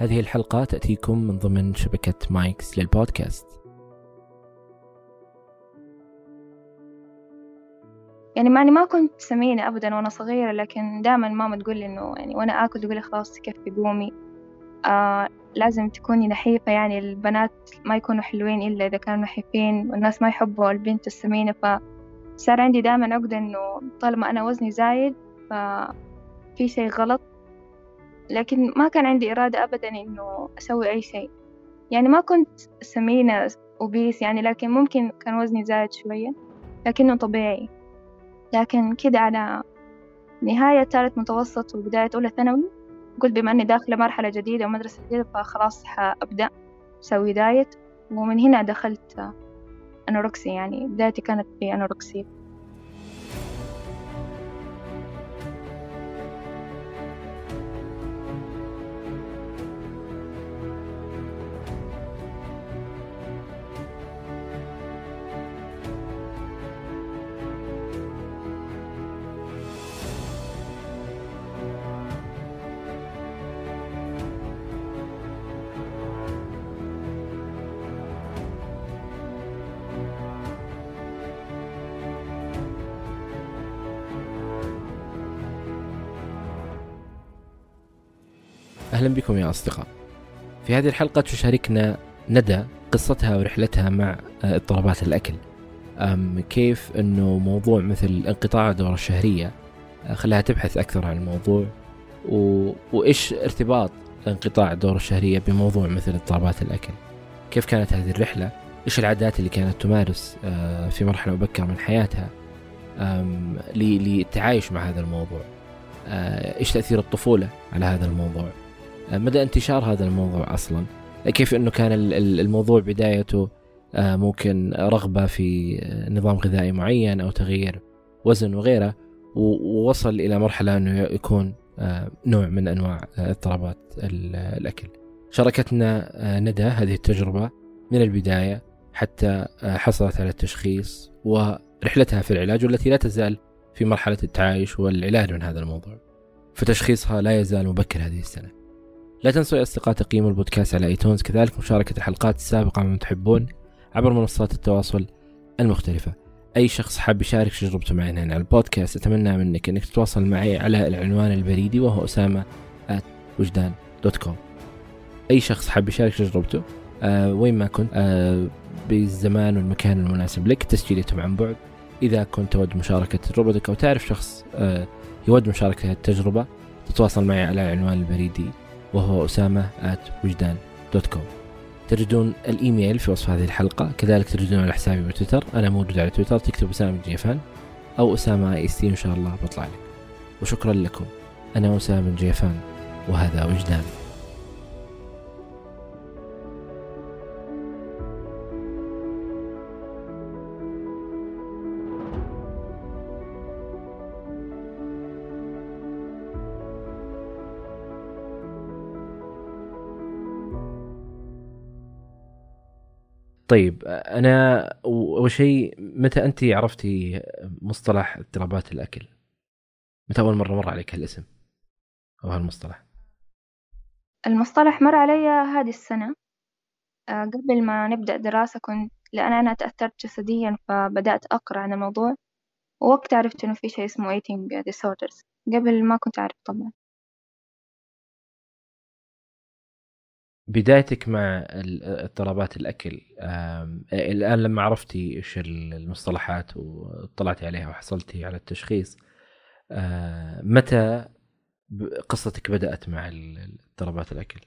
هذه الحلقة تأتيكم من ضمن شبكة مايكس للبودكاست. يعني معني ما كنت سمينة أبدا وأنا صغيرة لكن دائما ماما تقول لي إنه يعني وأنا آكل تقول لي خلاص تكفي قومي. آه لازم تكوني نحيفة يعني البنات ما يكونوا حلوين إلا إذا كانوا نحيفين والناس ما يحبوا البنت السمينة. فصار عندي دائما عقدة إنه طالما أنا وزني زايد ففي شي غلط لكن ما كان عندي إرادة أبدا إنه أسوي أي شيء. يعني ما كنت سمينة وبيس يعني لكن ممكن كان وزني زايد شوية لكنه طبيعي. لكن كده على نهاية ثالث متوسط وبداية أولى ثانوي قلت بما أني داخلة مرحلة جديدة ومدرسة جديدة فخلاص حأبدأ أسوي دايت. ومن هنا دخلت أنوركسي يعني بدايتي كانت في أنوركسيا أهلا بكم يا أصدقاء. في هذه الحلقة تشاركنا ندى قصتها ورحلتها مع آه، اضطرابات الأكل. أم كيف أنه موضوع مثل انقطاع الدورة الشهرية آه، خلاها تبحث أكثر عن الموضوع و... وإيش ارتباط انقطاع الدورة الشهرية بموضوع مثل اضطرابات الأكل؟ كيف كانت هذه الرحلة؟ إيش العادات اللي كانت تمارس آه، في مرحلة مبكرة من حياتها؟ للتعايش مع هذا الموضوع. إيش تأثير الطفولة على هذا الموضوع؟ مدى انتشار هذا الموضوع أصلا كيف إنه كان الموضوع بدايته آه، ممكن رغبة في نظام غذائي معين أو تغيير وزن وغيره ووصل إلى مرحلة إنه يكون آه، نوع من أنواع اضطرابات الأكل. شاركتنا آه، ندى هذه التجربة من البداية حتى حصلت على التشخيص ورحلتها في العلاج والتي لا تزال في مرحلة التعايش والعلاج من هذا الموضوع. فتشخيصها لا يزال مبكر هذه السنة. لا تنسوا يا أصدقاء تقييم البودكاست على ايتونز كذلك مشاركة الحلقات السابقة من تحبون عبر منصات التواصل المختلفة. أي شخص حاب يشارك تجربته معنا على البودكاست أتمنى منك أنك تتواصل معي على العنوان البريدي وهو أسامة وجدان dot com أي شخص حاب يشارك تجربته آه وين ما كنت آه بالزمان والمكان المناسب لك تسجيل يتم عن بعد. إذا كنت تود مشاركة تجربتك أو تعرف شخص آه يود مشاركة التجربة تتواصل معي على العنوان البريدي وهو أسامة at وجدان dot com تجدون الإيميل في وصف هذه الحلقة كذلك تجدون على حسابي بتويتر أنا موجود على تويتر تكتب أسامة جيفان أو أسامة إي إن شاء الله بطلع لك. وشكرا لكم. أنا أسامة جيفان وهذا وجدان. طيب أنا أول شيء متى أنت عرفتي مصطلح اضطرابات الأكل؟ متى أول مرة مر عليك هالاسم أو هالمصطلح؟ المصطلح مر علي هذه السنة آه، قبل ما نبدأ دراسة كنت لأن أنا تأثرت جسديا فبدأت أقرأ عن الموضوع ووقت عرفت إنه في شيء اسمه eating disorders قبل ما كنت أعرف طبعا بدايتك مع اضطرابات الأكل الآن لما عرفتي إيش المصطلحات وطلعتي عليها وحصلتي على التشخيص متى قصتك بدأت مع اضطرابات الأكل؟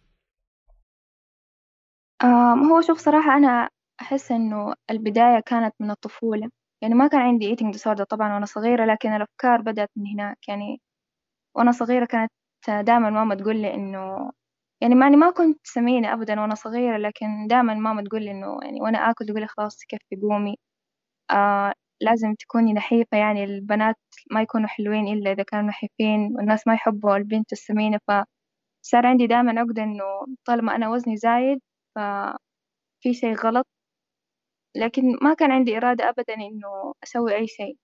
هو شوف صراحة أنا أحس إنه البداية كانت من الطفولة يعني ما كان عندي eating disorder طبعا وأنا صغيرة لكن الأفكار بدأت من هناك يعني وأنا صغيرة كانت دائما ماما تقول لي إنه يعني معني ما كنت سمينة أبدا وأنا صغيرة لكن دائما ماما تقول لي إنه يعني وأنا آكل تقول لي خلاص كفي قومي. آه لازم تكوني نحيفة يعني البنات ما يكونوا حلوين إلا إذا كانوا نحيفين والناس ما يحبوا البنت السمينة. فصار عندي دائما عقدة إنه طالما أنا وزني زايد ففي شي غلط. لكن ما كان عندي إرادة أبدا إنه أسوي أي شيء.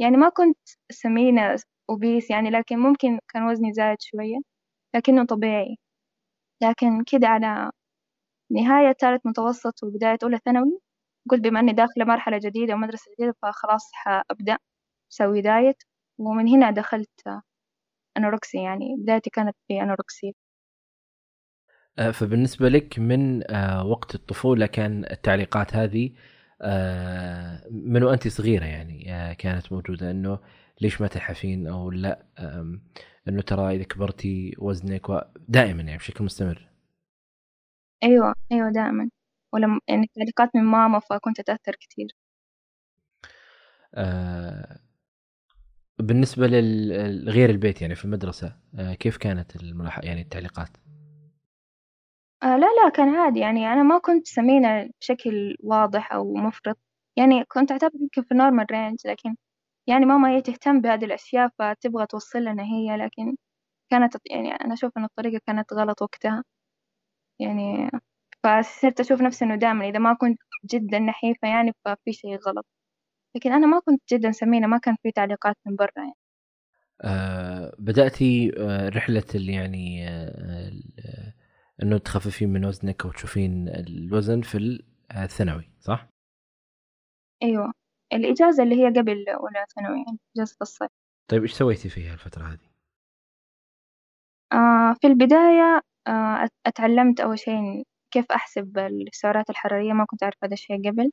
يعني ما كنت سمينة وبيس يعني لكن ممكن كان وزني زايد شوية لكنه طبيعي. لكن كده على نهاية ثالث متوسط وبداية أولى ثانوي قلت بما إني داخلة مرحلة جديدة ومدرسة جديدة فخلاص حأبدأ أسوي دايت. ومن هنا دخلت أنوركسي يعني بدايتي كانت في أنوركسي. آه، فبالنسبة لك من آه، وقت الطفولة كان التعليقات هذه آه، من وأنت صغيرة يعني كانت موجودة؟ إنه ليش ما تلحفين أو لا؟ إنه ترى إذا كبرتي وزنك دائما يعني بشكل مستمر. أيوة أيوة دائما. ولما يعني تعليقات من ماما فكنت أتأثر كثير. آه بالنسبة لغير البيت يعني في المدرسة آه كيف كانت الملاح... يعني التعليقات؟ آه لا لا كان عادي. يعني أنا ما كنت سمينة بشكل واضح أو مفرط. يعني كنت أعتبر يمكن في normal range لكن يعني ماما هي تهتم بهذه الأشياء فتبغى توصل لنا هي لكن كانت يعني أنا أشوف إن الطريقة كانت غلط وقتها. يعني فصرت أشوف نفسي إنه دائما إذا ما كنت جدا نحيفة يعني ففي شيء غلط. لكن أنا ما كنت جدا سمينة ما كان في تعليقات من برا يعني. آه بدأتي آه رحلة اللي يعني آه إنه تخففين من وزنك أو تشوفين الوزن في الثانوي صح؟ أيوه. الإجازة اللي هي قبل أولى ثانوي يعني إجازة الصيف. طيب إيش سويتي فيها الفترة هذه؟ آه في البداية آه أتعلمت أول شيء كيف أحسب السعرات الحرارية ما كنت أعرف هذا الشيء قبل.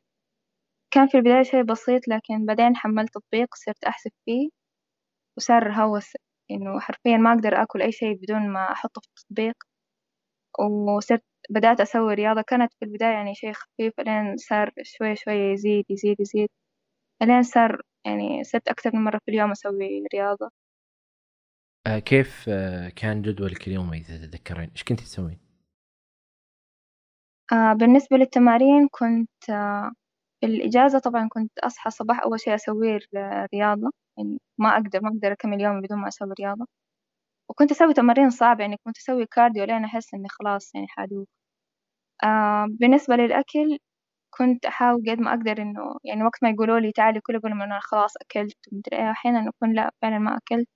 كان في البداية شيء بسيط لكن بعدين حملت تطبيق صرت أحسب فيه وصار هوس. إنه حرفيا ما أقدر أكل أي شيء بدون ما أحطه في التطبيق وصرت بدأت أسوي رياضة. كانت في البداية يعني شيء خفيف لين صار شوي شوي يزيد يزيد يزيد. لين صار يعني صرت أكثر من مرة في اليوم أسوي رياضة آه كيف آه كان جدولك اليومي إذا تتذكرين؟ إيش كنت تسوين؟ آه بالنسبة للتمارين كنت آه في الإجازة طبعا كنت أصحى الصباح أول شيء أسوي رياضة يعني ما أقدر ما أقدر أكمل يومي بدون ما أسوي رياضة وكنت أسوي تمارين صعبة يعني كنت أسوي cardio لين أحس إني خلاص يعني حادوخ آه بالنسبة للأكل كنت أحاول قد ما أقدر إنه يعني وقت ما يقولوا لي تعالي كل أقول لهم أنا خلاص أكلت ومدري إيه. أحيانا أكون لا فعلا ما أكلت.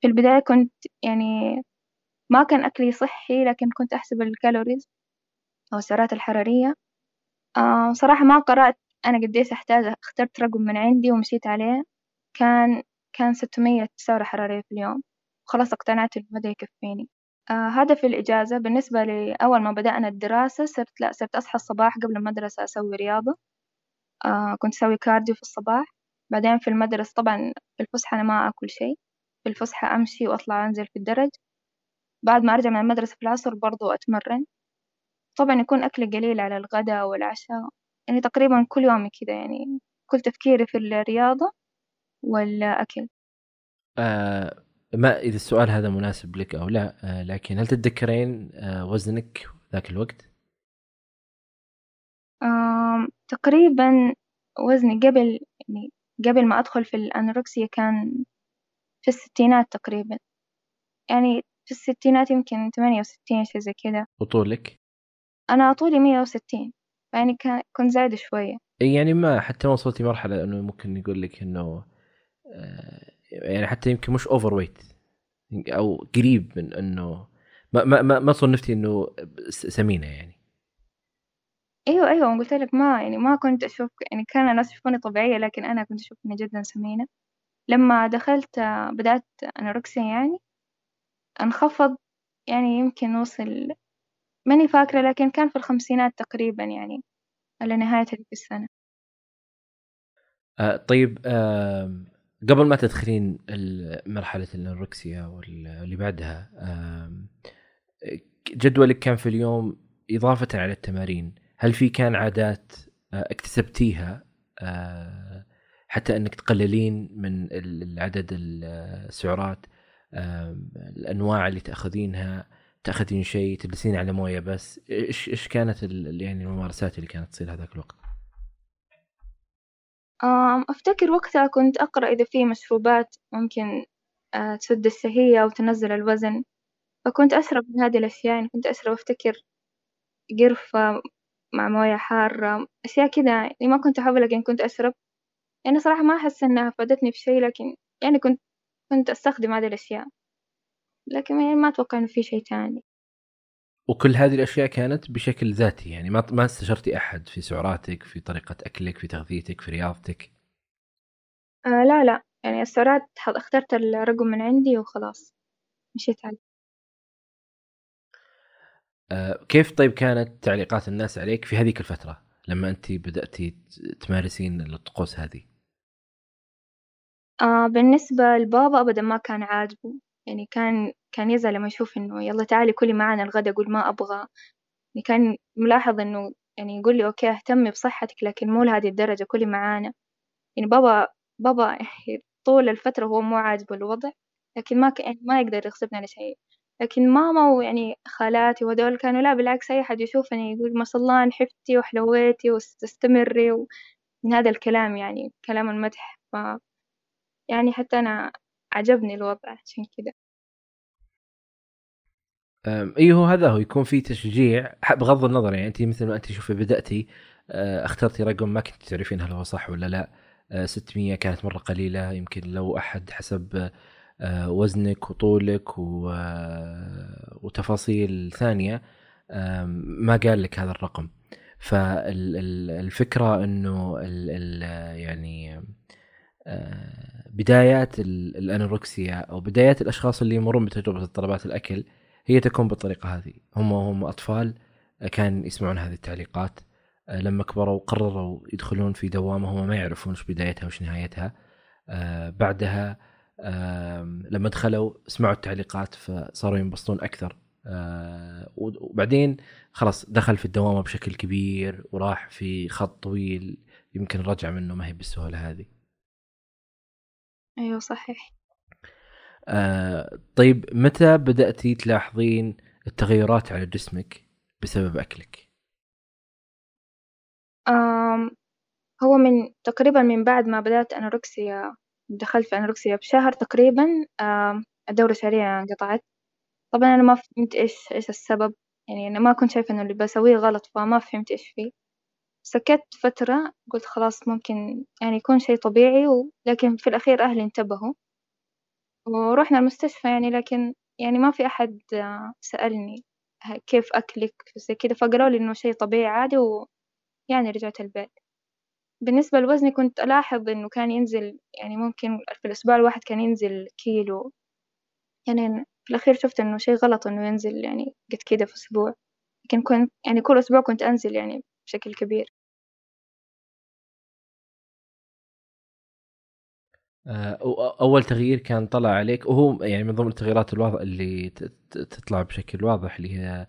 في البداية كنت يعني ما كان أكلي صحي لكن كنت أحسب ال calories أو السعرات الحرارية. آه صراحة ما قرأت أنا قديش أحتاج اخترت رقم من عندي ومشيت عليه. كان كان ستمية سعرة حرارية في اليوم. وخلاص اقتنعت إنه هذا يكفيني. آه هذا في الإجازة بالنسبة لأول ما بدأنا الدراسة صرت لا صرت أصحى الصباح قبل المدرسة أسوي رياضة. آه كنت أسوي كارديو في الصباح. بعدين في المدرسة طبعا في الفسحة أنا ما أكل شيء. في الفسحة أمشي وأطلع أنزل في الدرج. بعد ما أرجع من المدرسة في العصر برضو أتمرن. طبعا يكون أكلي قليل على الغداء والعشاء. يعني تقريبا كل يوم كذا يعني كل تفكيري في الرياضة والأكل. آه ما إذا السؤال هذا مناسب لك أو لا آه لكن هل تتذكرين آه وزنك ذاك الوقت؟ تقريبا وزني قبل يعني قبل ما أدخل في الأنوركسيا كان في الستينات تقريبا يعني في الستينات يمكن ثمانية وستين شي زي كذا وطولك؟ أنا طولي مية وستين يعني كنت زايدة شوية يعني ما حتى ما وصلتي مرحلة إنه ممكن يقول لك إنه آه، يعني حتى يمكن مش أوفر ويت أو قريب من إنه ما ما ما, ما صنفتي إنه سمينة يعني. أيوه أيوه قلت لك ما يعني ما كنت أشوف يعني كان الناس يشوفوني طبيعية لكن أنا كنت أشوف إني جدا سمينة. لما دخلت بدأت أنوركسيا يعني انخفض يعني يمكن وصل ماني فاكرة لكن كان في الخمسينات تقريبا يعني على نهاية هذيك السنة. آه طيب آه قبل ما تدخلين مرحلة الأنوركسيا واللي بعدها جدولك كان في اليوم إضافة على التمارين هل في كان عادات آه اكتسبتيها آه حتى أنك تقللين من عدد السعرات الأنواع اللي تأخذينها تأخذين شيء تجلسين على موية بس إيش إيش كانت يعني الممارسات اللي كانت تصير هذاك الوقت؟ أفتكر وقتها كنت أقرأ إذا في مشروبات ممكن آه، تسد الشهية أو تنزل الوزن. فكنت أشرب من هذه الأشياء يعني كنت أشرب أفتكر قرفة مع موية حارة أشياء كذا يعني ما كنت أحب لكن كنت أشرب. يعني صراحة ما أحس إنها فادتني شيء لكن يعني كنت كنت أستخدم هذه الأشياء. لكن يعني ما أتوقع إنه في شيء تاني وكل هذه الأشياء كانت بشكل ذاتي يعني ما ما استشرتي أحد في سعراتك في طريقة أكلك في تغذيتك في رياضتك؟ آه لا لا. يعني السعرات اخترت الرقم من عندي وخلاص. مشيت عليه. آه كيف طيب كانت تعليقات الناس عليك في هذيك الفترة لما أنت بدأتي تمارسين الطقوس هذه؟ آه بالنسبة لبابا أبدا ما كان عاجبه. يعني كان كان يزعل لما يشوف إنه يلا تعالي كلي معنا الغدا أقول ما أبغى. يعني كان ملاحظ إنه يعني يقول لي أوكي اهتمي بصحتك لكن مو لهذه الدرجة كلي معانا. يعني بابا بابا طول الفترة هو مو عاجبه الوضع لكن ما يعني ما يقدر يغصبنا على شيء. لكن ماما ويعني خالاتي وهدول كانوا لا بالعكس أي حد يشوفني يقول ما شاء الله نحفتي وحلويتي وتستمري من هذا الكلام يعني كلام المدح. ف يعني حتى أنا عجبني الوضع عشان كذا أيوه هذا هو يكون في تشجيع. بغض النظر يعني أنت مثل ما أنت شوفي بدأتي آه، اخترتي رقم ما كنت تعرفين هل هو صح ولا لا. 600 آه، كانت مرة قليلة يمكن لو أحد حسب آه، وزنك وطولك وتفاصيل ثانية ما قال لك هذا الرقم. فالفكرة إنه يعني بدايات الأنوركسيا أو بدايات الأشخاص اللي يمرون بتجربة اضطرابات الأكل هي تكون بالطريقة هذه. هم هم أطفال كان يسمعون هذه التعليقات لما كبروا قرروا يدخلون في دوامة هم ما يعرفون إيش بدايتها وش نهايتها. بعدها لما دخلوا سمعوا التعليقات فصاروا ينبسطون أكثر. وبعدين خلاص دخل في الدوامة بشكل كبير وراح في خط طويل يمكن الرجعه منه ما هي بالسهولة هذه. أيوه صحيح. آه طيب متى بدأتي تلاحظين التغيرات على جسمك بسبب أكلك؟ آم هو من تقريبا من بعد ما بدأت أنوركسيا دخلت في أنوركسيا بشهر تقريبا الدورة الشهرية انقطعت. طبعا أنا ما فهمت إيش إيش السبب يعني أنا ما كنت شايفة إنه اللي بسويه غلط فما فهمت إيش فيه. سكت فترة قلت خلاص ممكن يعني يكون شي طبيعي لكن في الأخير أهلي انتبهوا. ورحنا المستشفى يعني لكن يعني ما في أحد سألني كيف أكلك زي كذا فقالوا لي إنه شي طبيعي عادي ويعني رجعت البيت. بالنسبة لوزني كنت ألاحظ إنه كان ينزل يعني ممكن في الأسبوع الواحد كان ينزل كيلو. يعني في الأخير شفت إنه شي غلط إنه ينزل يعني قد كده في أسبوع. لكن كنت يعني كل أسبوع كنت أنزل يعني بشكل كبير. أول تغيير كان طلع عليك وهو يعني من ضمن التغييرات الواضحه اللي تطلع بشكل واضح اللي هي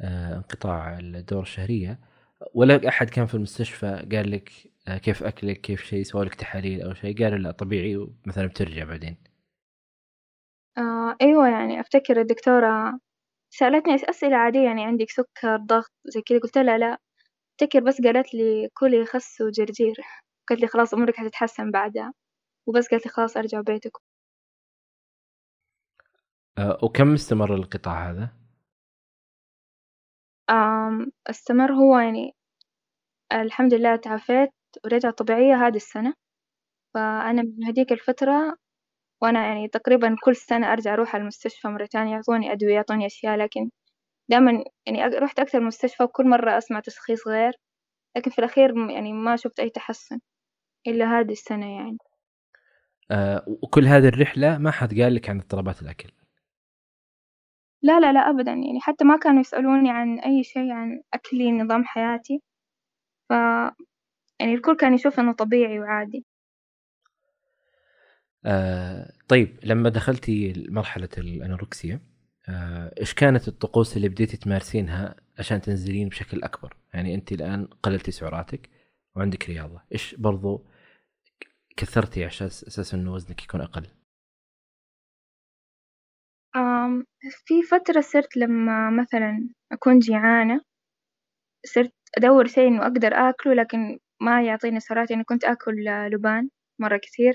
آه، انقطاع الدوره الشهرية. ولا أحد كان في المستشفى قال لك آه، كيف أكلك كيف شيء سوى لك تحاليل أو شيء؟ قالوا لا طبيعي مثلا بترجع بعدين. آه أيوه يعني أفتكر الدكتورة سألتني أسئلة عادية يعني عندك سكر ضغط زي كذا قلت لها لا. أفتكر بس قالت لي كلي خس وجرجير. قالت لي خلاص أمورك حتتحسن بعدها. وبس قالت لي خلاص أرجع بيتكم أه وكم استمر القطاع هذا؟ أم استمر هو يعني الحمد لله تعافيت ورجعت طبيعية هذه السنة. فأنا من هذيك الفترة وأنا يعني تقريبا كل سنة أرجع أروح على المستشفى مرة تانية يعطوني أدوية يعطوني أشياء لكن دائما يعني رحت أكثر مستشفى وكل مرة أسمع تشخيص غير لكن في الأخير يعني ما شفت أي تحسن إلا هذه السنة يعني. آه وكل هذه الرحلة ما حد قال لك عن اضطرابات الأكل. لا لا لا ابدا. يعني حتى ما كانوا يسألوني عن أي شيء عن أكلي نظام حياتي. ف يعني الكل كان يشوف إنه طبيعي وعادي. آه طيب لما دخلتي مرحلة الأنوركسيا آه إيش كانت الطقوس اللي بديتي تمارسينها عشان تنزلين بشكل أكبر؟ يعني أنت الآن قللتي سعراتك وعندك رياضة. إيش برضو كثرتي عشان أساس إنه وزنك يكون أقل؟ أم في فترة صرت لما مثلا أكون جيعانة صرت أدور شيء إنه أقدر آكله لكن ما يعطيني سعرات يعني كنت آكل لبان مرة كثير.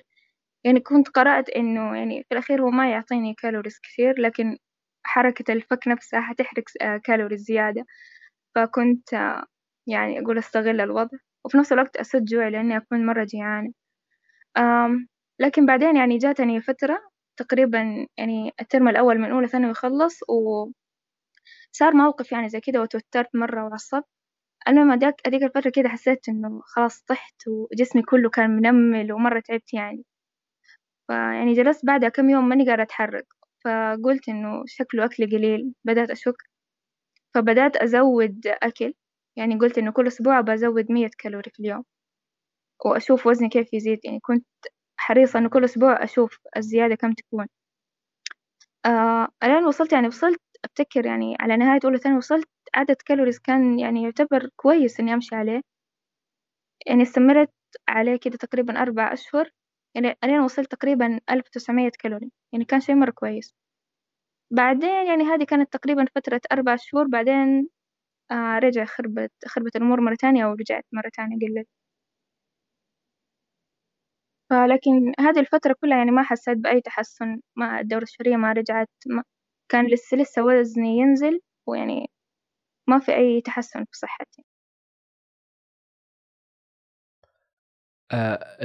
يعني كنت قرأت إنه يعني في الأخير هو ما يعطيني كالوريز كثير لكن حركة الفك نفسها حتحرق calories زيادة. فكنت يعني أقول أستغل الوضع وفي نفس الوقت أسد جوعي لأني أكون مرة جيعانة. لكن بعدين يعني جاتني فترة تقريبا يعني الترم الأول من أولى ثانوي خلص و صار موقف يعني زي كده وتوترت مرة وعصبت. المهم هداك هديك الفترة كده حسيت إنه خلاص طحت وجسمي كله كان منمل ومرة تعبت يعني. فيعني جلست بعدها كم يوم ماني قادرة أتحرك فقلت إنه شكله أكلي قليل بدأت أشك. فبدأت أزود أكل يعني قلت إنه كل أسبوع بزود مية كالوري في اليوم. وأشوف وزني كيف يزيد. يعني كنت حريصة إنه كل أسبوع أشوف الزيادة كم تكون. آه الآن وصلت يعني وصلت أفتكر يعني على نهاية أولى ثانوي وصلت عدد كالوريز كان يعني يعتبر كويس إني أمشي عليه. يعني استمرت عليه كده تقريبا أربع أشهر. يعني ألين وصلت تقريبا ألف وتسعمية كالوري. يعني كان شي مرة كويس. بعدين يعني هذه كانت تقريبا فترة أربع شهور. بعدين آه رجع خربت خربت الأمور مرة تانية ورجعت مرة تانية قلت فلكن هذه الفترة كلها يعني ما حسيت بأي تحسن ما الدورة الشهرية ما رجعت ما كان لسه لسه وزني ينزل ويعني ما في أي تحسن في صحتي. آه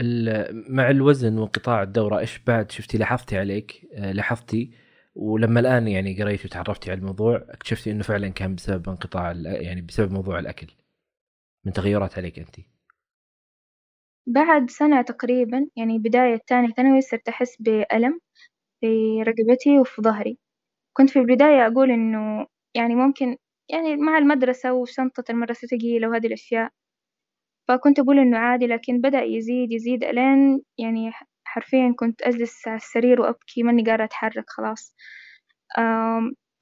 مع الوزن وانقطاع الدورة إيش بعد شفتي لاحظتي عليك؟ آه لاحظتي ولما الآن يعني قريتي وتعرفتي على الموضوع اكتشفتي إنه فعلا كان بسبب انقطاع يعني بسبب موضوع الأكل. من تغيرات عليك انت بعد سنة تقريبا يعني بداية تاني ثانوي صرت أحس بألم في رقبتي وفي ظهري. كنت في البداية أقول إنه يعني ممكن يعني مع المدرسة وشنطة المدرسة ثقيلة وهذه الأشياء. فكنت أقول إنه عادي لكن بدأ يزيد يزيد ألين يعني حرفيا كنت أجلس على السرير وأبكي ماني قادرة أتحرك خلاص.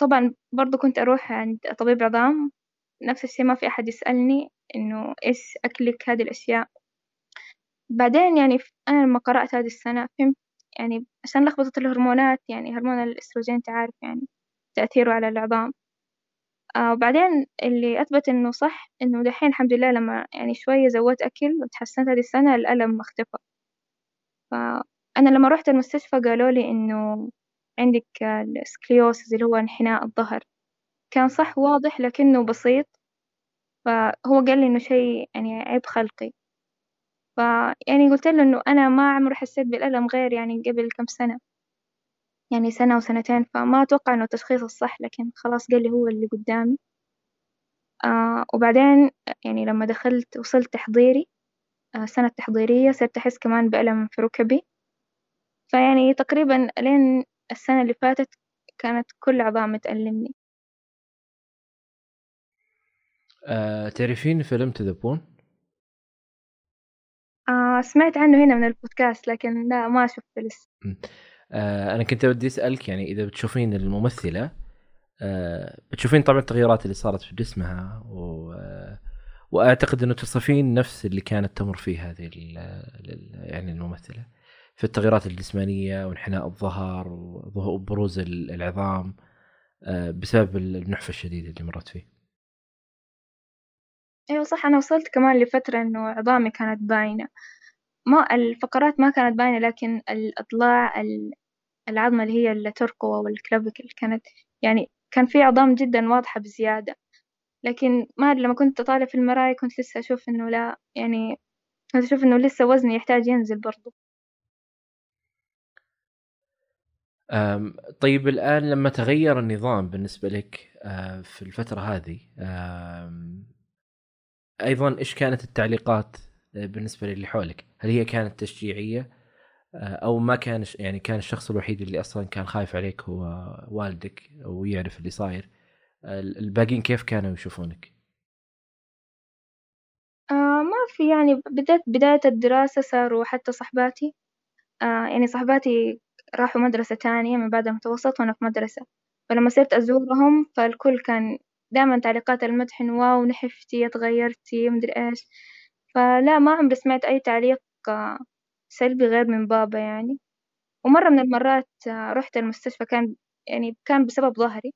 طبعا برضو كنت أروح عند طبيب عظام. نفس الشي ما في أحد يسألني إنه إيش أكلك هذه الأشياء. بعدين يعني أنا لما قرأت هذه السنة فهمت يعني عشان لخبطة الهرمونات يعني هرمون الأستروجين تعرف يعني تأثيره على العظام. آه وبعدين اللي أثبت إنه صح إنه دحين الحمد لله لما يعني شوية زودت أكل وتحسنت هذه السنة الألم اختفى. فأنا لما رحت المستشفى قالوا لي إنه عندك السكليوسز اللي هو انحناء الظهر. كان صح واضح لكنه بسيط. فهو قال لي إنه شيء يعني عيب خلقي. فيعني قلت له إنه أنا ما عمري حسيت بالألم غير يعني قبل كم سنة. يعني سنة وسنتين فما أتوقع إنه التشخيص الصح لكن خلاص قال لي هو اللي قدامي. آه وبعدين يعني لما دخلت وصلت تحضيري آه سنة تحضيرية صرت أحس كمان بألم في ركبي. فيعني تقريبا لين السنة اللي فاتت كانت كل عظام تألمني آه تعرفين فيلم تذبون؟ آه سمعت عنه هنا من البودكاست لكن لا ما شفته لسه. آه أنا كنت بدي أسألك يعني إذا بتشوفين الممثلة آه بتشوفين طبعا التغيرات اللي صارت في جسمها و آه وأعتقد إنه تصفين نفس اللي كانت تمر فيه هذه يعني الممثلة في التغيرات الجسمانية وانحناء الظهر وبروز العظام آه بسبب النحفه الشديده اللي مرت فيه. أيوة صح أنا وصلت كمان لفترة إنه عظامي كانت باينة. ما الفقرات ما كانت باينة لكن الأضلاع العظمة اللي هي الترقوة والكلافيكل كانت يعني كان في عظام جدا واضحة بزيادة. لكن ما لما كنت أطالع في المراية كنت لسه أشوف إنه لا يعني كنت أشوف إنه لسه وزني يحتاج ينزل برضو. طيب الآن لما تغير النظام بالنسبة لك في الفترة هذه أيضا إيش كانت التعليقات آه، بالنسبة للي حولك؟ هل هي كانت تشجيعية آه، أو ما كان يعني كان الشخص الوحيد اللي أصلا كان خايف عليك هو والدك ويعرف اللي صاير؟ الباقيين كيف كانوا يشوفونك؟ آه ما في يعني بدأت بداية الدراسة صاروا حتى صحباتي آه يعني صحباتي راحوا مدرسة تانية من بعد المتوسط وأنا في مدرسة فلما صرت أزورهم فالكل كان دائما تعليقات المدح واو نحفتي تغيرتي مدري إيش. فلا ما عمري سمعت أي تعليق سلبي غير من بابا يعني. ومرة من المرات رحت المستشفى كان يعني كان بسبب ظهري.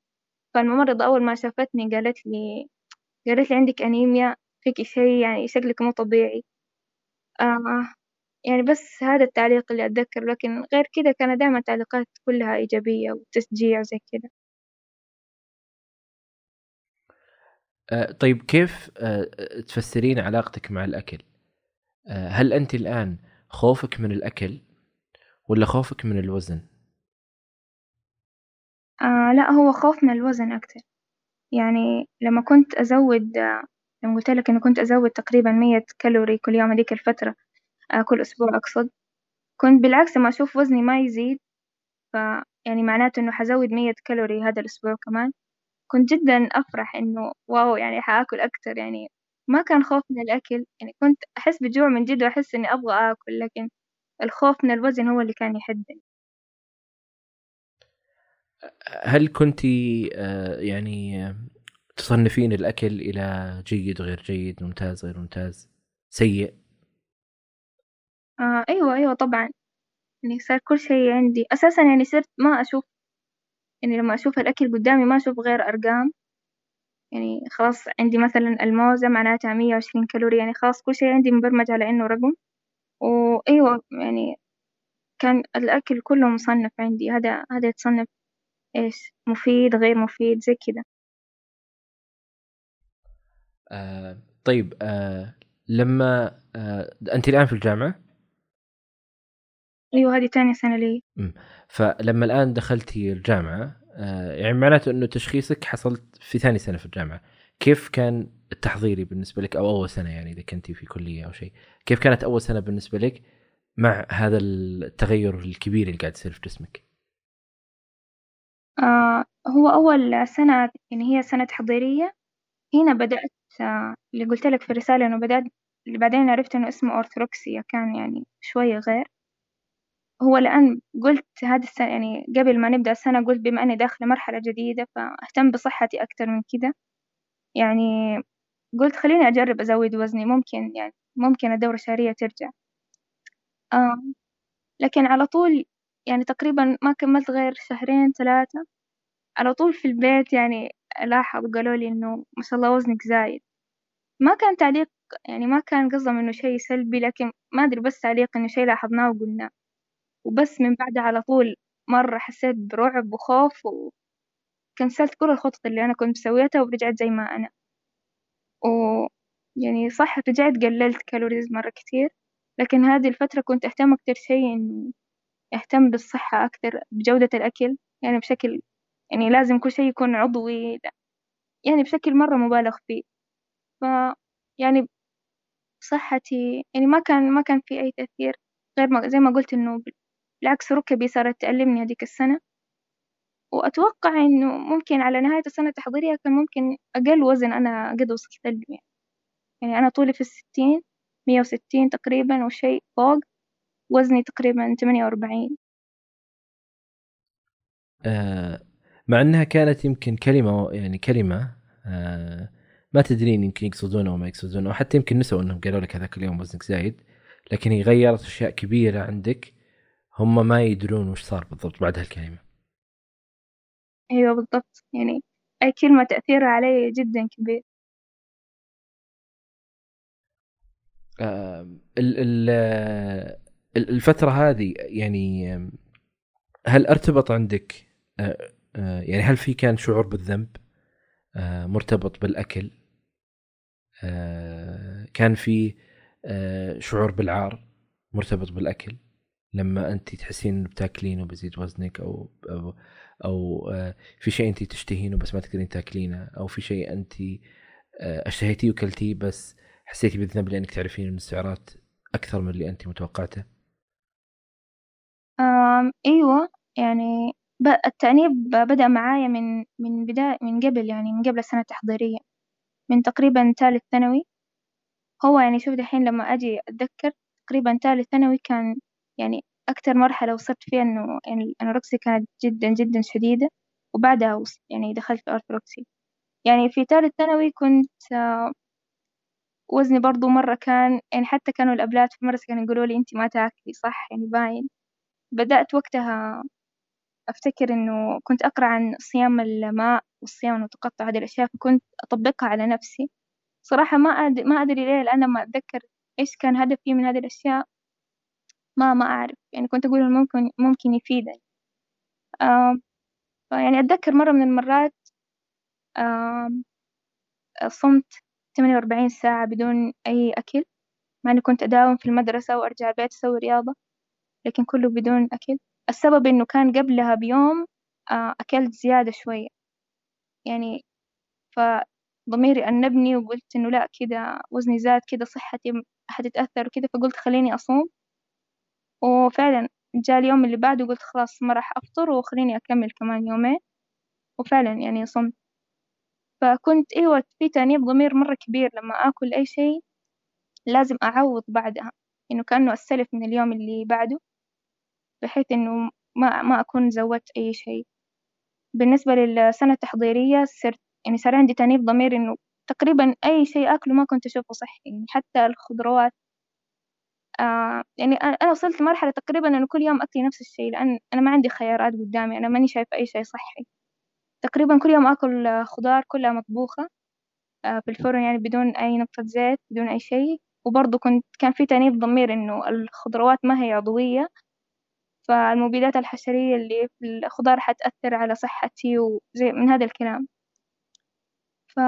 فالممرضة أول ما شافتني قالت لي قالت لي عندك أنيميا؟ فيك شيء يعني شكلك مو طبيعي. آه يعني بس هذا التعليق اللي أتذكر لكن غير كذا كان دائما تعليقات كلها إيجابية وتشجيع زي كذا طيب كيف آه، تفسرين علاقتك مع الأكل؟ آه، هل أنت الآن خوفك من الأكل ولا خوفك من الوزن؟ آه لا هو خوف من الوزن أكثر يعني لما كنت أزود لما قلت لك إنه كنت أزود تقريبا مية كالوري كل يوم هذيك الفترة آه، كل أسبوع أقصد كنت بالعكس لما أشوف وزني ما يزيد ف يعني معناته إنه حزود مية كالوري هذا الأسبوع كمان كنت جدا أفرح إنه واو يعني حآكل أكتر يعني ما كان خوف من الأكل يعني كنت أحس بجوع من جد وأحس إني أبغى آكل لكن الخوف من الوزن هو اللي كان يحدني. هل كنت آه، يعني تصنفين الأكل إلى جيد غير جيد ممتاز غير ممتاز سيء؟ آه أيوة أيوة طبعا. يعني صار كل شيء عندي. أساسا يعني صرت ما أشوف يعني لما أشوف الأكل قدامي ما أشوف غير أرقام. يعني خلاص عندي مثلا الموزة معناتها مية وعشرين كالوري يعني خلاص كل شيء عندي مبرمج على إنه رقم. وأيوة يعني كان الأكل كله مصنف عندي. هذا هذا يتصنف إيش؟ مفيد غير مفيد زي كذا آه طيب آه لما آه أنت الآن في الجامعة؟ أيوة هذه تاني سنة لي. فلما الآن دخلتي الجامعة آه يعني معناته أنه تشخيصك حصلت في ثاني سنة في الجامعة. كيف كان التحضيري بالنسبة لك؟ أو أول سنة يعني إذا كنتي في كلية أو شيء. كيف كانت أول سنة بالنسبة لك مع هذا التغير الكبير اللي قاعد يصير في جسمك؟ آه هو أول سنة يعني هي سنة تحضيرية. هنا بدأت آه اللي قلت لك في الرسالة إنه بدأت اللي بعدين عرفت إنه اسمه أورثروكسيا كان يعني شوية غير. هو الآن قلت هذه السنة يعني قبل ما نبدأ السنة قلت بما أني داخلة مرحلة جديدة فأهتم بصحتي أكتر من كذا يعني قلت خليني أجرب أزود وزني ممكن يعني ممكن الدورة الشهرية ترجع. آه لكن على طول يعني تقريبا ما كملت غير شهرين ثلاثة. على طول في البيت يعني لاحظ قالوا لي إنه ما شاء الله وزنك زايد. ما كان تعليق يعني ما كان قصدهم إنه شيء سلبي لكن ما أدري بس تعليق إنه شيء لاحظناه وقلناه. وبس من بعدها على طول مرة حسيت برعب وخوف وكنسلت كل الخطط اللي أنا كنت مسويتها ورجعت زي ما أنا. و يعني صح رجعت قللت كالوريز مرة كتير لكن هذه الفترة كنت أهتم أكتر شيء إنه أهتم بالصحة أكتر بجودة الأكل يعني بشكل يعني لازم كل شيء يكون عضوي يعني بشكل مرة مبالغ فيه. ف يعني صحتي يعني ما كان ما كان في أي تأثير غير ما زي ما قلت إنه بالعكس ركبي صارت تألمني هذيك السنة. وأتوقع إنه ممكن على نهاية السنة التحضيرية كان ممكن أقل وزن أنا قد وصلت له يعني. يعني أنا طولي في الستين مية وستين تقريبا وشيء فوق وزني تقريبا ثمانية وأربعين. آه مع إنها كانت يمكن كلمة يعني كلمة آه ما تدرين يمكن يقصدونه وما يقصدونه وحتى يمكن نسوا إنهم قالوا لك هذاك اليوم وزنك زايد لكن هي غيرت أشياء كبيرة عندك. هم ما يدرون وش صار بالضبط بعد هالكلمة. أيوه بالضبط. يعني أي كلمة تأثيرها علي جدا كبير. آه الفترة هذه يعني هل أرتبط عندك آه آه، يعني هل في كان شعور بالذنب آه، مرتبط بالأكل؟ آه، كان في شعور بالعار مرتبط بالأكل؟ لما أنت تحسين إنه بتاكلين وبزيد وزنك أو أو, أو في شيء أنت تشتهينه بس ما تقدرين تاكلينه أو في شيء أنت اشتهيتيه وكلتيه بس حسيتي بالذنب لأنك تعرفين ان السعرات أكثر من اللي أنت متوقعته؟ أيوه يعني التأنيب بدأ معايا من من بداية من قبل يعني من قبل السنة التحضيرية من تقريبا ثالث ثانوي. هو يعني شوف دحين لما أجي أتذكر تقريبا ثالث ثانوي كان يعني أكتر مرحلة وصلت فيها إنه يعني الأنوركسي كانت جدا جدا شديدة وبعدها يعني دخلت في أرثروكسي يعني في ثالث ثانوي كنت وزني برضو مرة كان يعني حتى كانوا الأبلات في المدرسة كانوا يقولوا لي أنت ما تاكلي صح؟ يعني باين. بدأت وقتها أفتكر إنه كنت أقرأ عن صيام الماء والصيام المتقطع هذه الأشياء فكنت أطبقها على نفسي. صراحة ما أدري ما أدري ليه الآن لما أتذكر إيش كان هدفي من هذه الأشياء. ما ما أعرف. يعني كنت أقول ممكن ممكن يفيدني. آه يعني أتذكر مرة من المرات آه صمت ثمانية وأربعين ساعة بدون أي أكل مع إني كنت أداوم في المدرسة وأرجع البيت أسوي رياضة لكن كله بدون أكل. السبب إنه كان قبلها بيوم آه، أكلت زيادة شوية. يعني فضميري أنبني وقلت إنه لا كده وزني زاد كده صحتي حتتأثر وكده فقلت خليني أصوم. وفعلا جاء اليوم اللي بعده قلت خلاص ما راح أفطر وخليني أكمل كمان يومين. وفعلا يعني صمت. فكنت أيوة في تأنيب ضمير مرة كبير لما آكل أي شيء لازم أعوض بعدها. إنه كأنه أستلف من اليوم اللي بعده بحيث إنه ما ما أكون زودت أي شيء. بالنسبة للسنة التحضيرية صرت يعني صار عندي تأنيب ضمير إنه تقريبا أي شيء آكله ما كنت أشوفه صحي. يعني حتى الخضروات آه يعني أنا وصلت لمرحلة تقريبا إنه كل يوم أكلي نفس الشيء لأن أنا ما عندي خيارات قدامي أنا ماني شايفة أي شيء صحي. تقريبا كل يوم آكل خضار كلها مطبوخة آه في الفرن يعني بدون أي نقطة زيت بدون أي شيء. وبرضه كنت كان في تأنيب ضمير إنه الخضروات ما هي عضوية. فالمبيدات الحشرية اللي في الخضار حتأثر على صحتي وزي من هذا الكلام. ف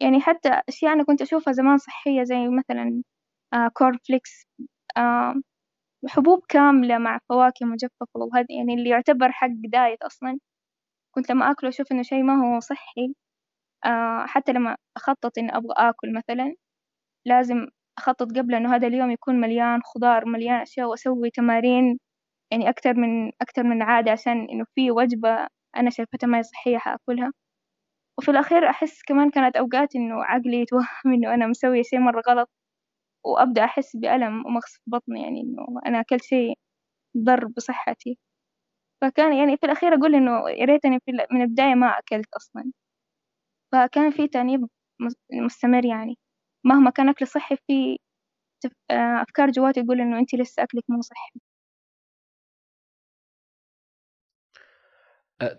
يعني حتى أشياء أنا كنت أشوفها زمان صحية زي مثلا corn flakes آه حبوب كاملة مع فواكه مجففة وهذا يعني اللي يعتبر حق diet أصلا. كنت لما أكله أشوف إنه شي ما هو صحي. آه حتى لما أخطط إني أبغى آكل مثلا لازم أخطط قبل إنه هذا اليوم يكون مليان خضار مليان أشياء وأسوي تمارين يعني أكتر من أكتر من عادة عشان إنه في وجبة أنا شايفتها ما هي صحية حأكلها. وفي الأخير أحس كمان كانت أوقات إنه عقلي يتوهم إنه أنا مسوية شي مرة غلط. وأبدأ أحس بألم ومغص في بطني يعني إنه أنا أكلت شي ضر بصحتي. فكان يعني في الأخير أقول إنه يا ريتني من البداية ما أكلت أصلا. فكان في تأنيب مستمر يعني. مهما كان أكل صحي في أفكار جواتي تقول إنه أنتي لسه أكلك مو صحي.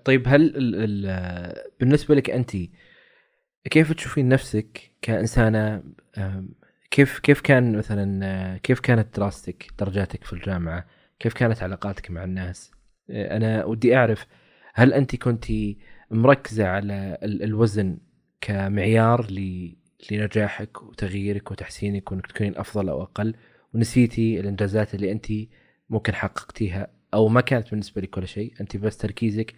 طيب هل ال ال بالنسبة لك انت كيف تشوفين نفسك كإنسانة كيف كيف كان مثلا كيف كانت دراستك درجاتك في الجامعة؟ كيف كانت علاقاتك مع الناس؟ أنا ودي أعرف هل أنت كنت مركزة على الوزن كمعيار لنجاحك وتغييرك وتحسينك وإنك تكونين أفضل أو أقل؟ ونسيتي الإنجازات اللي أنت ممكن حققتيها أو ما كانت بالنسبة لك ولا شيء؟ أنت بس تركيزك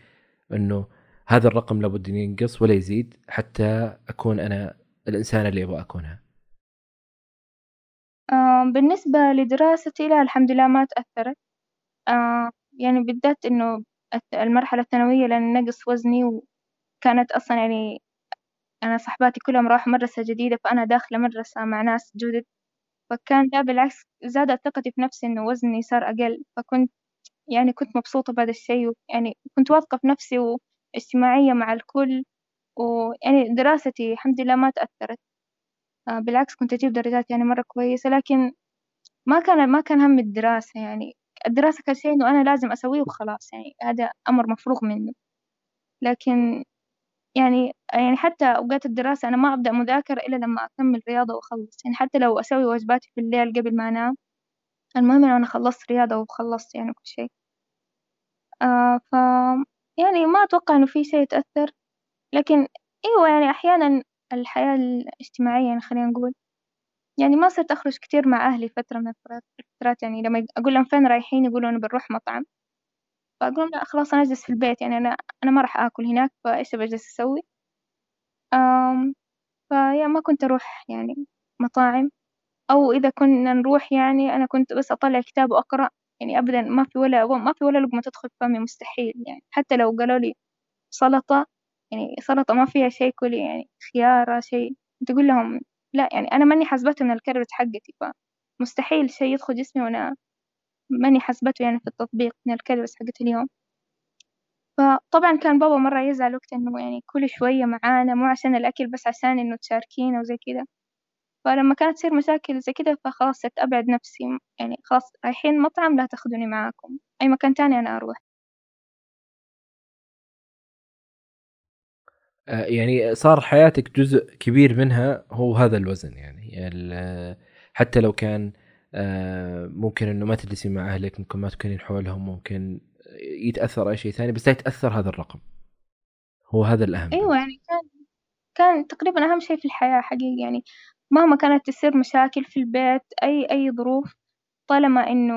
إنه هذا الرقم لابد ينقص ولا يزيد حتى أكون أنا الإنسان اللي أبغى أكونها. بالنسبة لدراستي لا الحمد لله ما تأثرت. يعني بالذات إنه المرحلة الثانوية لأن نقص وزني وكانت أصلا يعني أنا صحباتي كلهم راحوا مدرسة جديدة فأنا داخلة مدرسة مع ناس جدد. فكان ده بالعكس زادت ثقتي في نفسي إنه وزني صار أقل. فكنت يعني كنت مبسوطة بهذا الشيء يعني كنت واثقة في نفسي واجتماعية مع الكل. ويعني دراستي الحمد لله ما تأثرت. آه، بالعكس كنت أجيب درجات يعني مرة كويسة لكن ما كان ما كان هم الدراسة يعني. الدراسة كان شيء إنه أنا لازم أسويه وخلاص يعني. هذا أمر مفروغ منه. لكن يعني يعني حتى أوقات الدراسة أنا ما أبدأ مذاكرة إلا لما أكمل رياضة وأخلص. يعني حتى لو أسوي واجباتي في الليل قبل ما أنام. المهم أنا خلصت رياضة وخلصت يعني كل شيء. آه ف يعني ما أتوقع إنه في شيء يتأثر. لكن أيوة يعني أحيانا الحياة الاجتماعية يعني خلينا نقول. يعني ما صرت أخرج كتير مع أهلي فترة من الفترات يعني لما أقول لهم فين رايحين يقولوا أنا بنروح مطعم. فأقول لا خلاص أنا أجلس في البيت يعني أنا أنا ما راح آكل هناك فإيش بجلس أسوي؟ أم فيا ما كنت أروح يعني مطاعم. أو إذا كنا نروح يعني أنا كنت بس أطلع كتاب وأقرأ. يعني أبدا ما في ولا ما في ولا لقمة تدخل فمي مستحيل يعني. حتى لو قالوا لي سلطة يعني سلطة ما فيها شيء كلي يعني خيارة شيء. تقول لهم لا يعني أنا ماني حاسبته من ال calories حقتي فمستحيل شيء يدخل جسمي وأنا ماني حاسبته يعني في التطبيق من ال calories حقت اليوم. فطبعا كان بابا مرة يزعل وقت إنه يعني كل شوية معانا مو عشان الأكل بس عشان إنه تشاركينا وزي كذا فلما كانت تصير مشاكل زي كذا فخلاص صرت أبعد نفسي يعني خلاص رايحين مطعم لا تاخذوني معاكم أي مكان تاني أنا أروح. يعني صار حياتك جزء كبير منها هو هذا الوزن يعني. حتى لو كان آه، ممكن إنه ما تجلسي مع أهلك ممكن ما تكونين حولهم ممكن يتأثر أي شيء ثاني بس لا يتأثر هذا الرقم. هو هذا الأهم. أيوه يعني كان كان تقريبا أهم شيء في الحياة حقيقي يعني. مهما كانت تصير مشاكل في البيت أي أي ظروف طالما إنه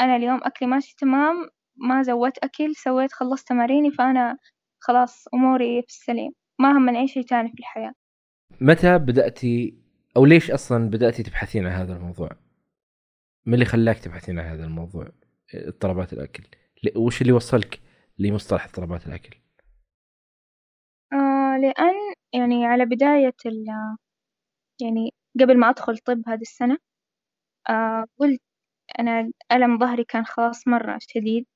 أنا اليوم أكلي ماشي تمام ما زودت أكل سويت خلصت تماريني فأنا خلاص أموري في السليم ما هم من أي شيء تاني في الحياة متى بدأتي أو ليش أصلا بدأتي تبحثين عن هذا الموضوع؟ ما اللي خلاك تبحثين عن هذا الموضوع؟ اضطرابات الأكل وش اللي وصلك لمصطلح اضطرابات الأكل؟ آه لأن يعني على بداية ال يعني قبل ما أدخل طب هذه السنة آه قلت أنا ألم ظهري كان خاص مرة شديد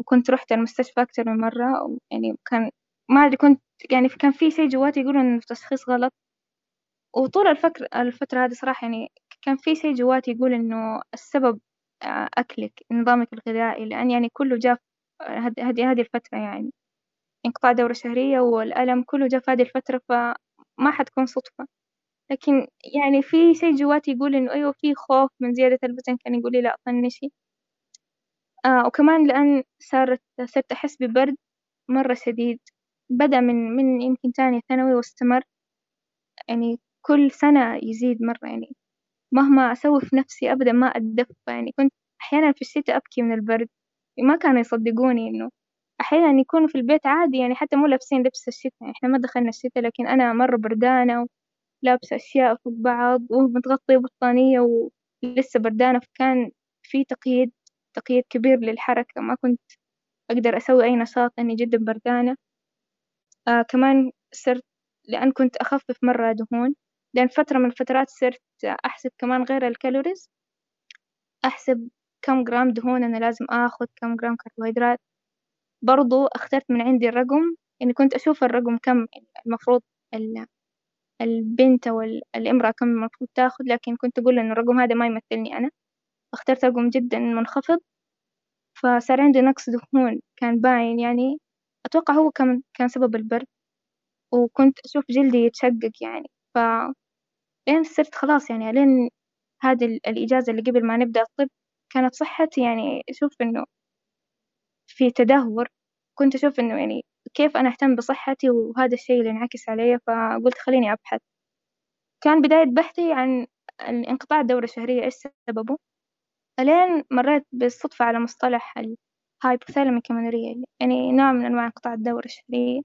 وكنت رحت المستشفى أكثر من مرة يعني كان ما أدري كنت يعني كان في شيء جواتي يقولون إنه التشخيص غلط. وطول الفكر الفترة هذه صراحة يعني كان في شيء جواتي يقول إنه السبب آه، أكلك نظامك الغذائي لأن يعني كله جاء هذه هذه الفترة يعني انقطاع دورة شهرية والألم كله جاء في هذه الفترة فما حتكون صدفة. لكن يعني في شيء جواتي يقول إنه أيوة في خوف من زيادة الوزن كان يقول لي لا طنشي آه وكمان لأن صارت صرت أحس ببرد مرة شديد بدأ من من يمكن تاني ثانوي واستمر. يعني كل سنة يزيد مرة يعني مهما أسوي في نفسي أبدا ما أتدفى يعني كنت أحيانا في الشتاء أبكي من البرد ما كانوا يصدقوني إنه أحيانا يكونوا في البيت عادي. يعني حتى مو لابسين لبس الشتاء يعني إحنا ما دخلنا الشتاء لكن أنا مرة بردانة ولابسة أشياء فوق بعض ومتغطية بطانية ولسه بردانة. فكان في تقييد تقييد كبير للحركة ما كنت أقدر أسوي أي نشاط لأني جدا بردانة آه كمان صرت لأن كنت أخفف مرة دهون. لأن فترة من الفترات صرت أحسب كمان غير ال calories. أحسب كم جرام دهون أنا لازم آخذ كم جرام كربوهيدرات. برضو اخترت من عندي الرقم يعني كنت أشوف الرقم كم المفروض البنت أو الإمرأة كم المفروض تاخذ لكن كنت أقول إنه الرقم هذا ما يمثلني أنا. اخترت رقم جدا منخفض. فصار عندي نقص دهون كان باين يعني أتوقع هو كان كان سبب البرد. وكنت أشوف جلدي يتشقق يعني. ف لين صرت خلاص يعني لين هذه الإجازة اللي قبل ما نبدأ الطب كانت صحتي يعني. أشوف إنه في تدهور. كنت أشوف إنه يعني كيف أنا أهتم بصحتي وهذا الشيء اللي انعكس علي. فقلت خليني أبحث. كان بداية بحثي عن انقطاع الدورة الشهرية. إيش سببه؟ ألين مريت بالصدفة على مصطلح الهايبوثالاميك يعني نوع من أنواع انقطاع الدورة الشهرية.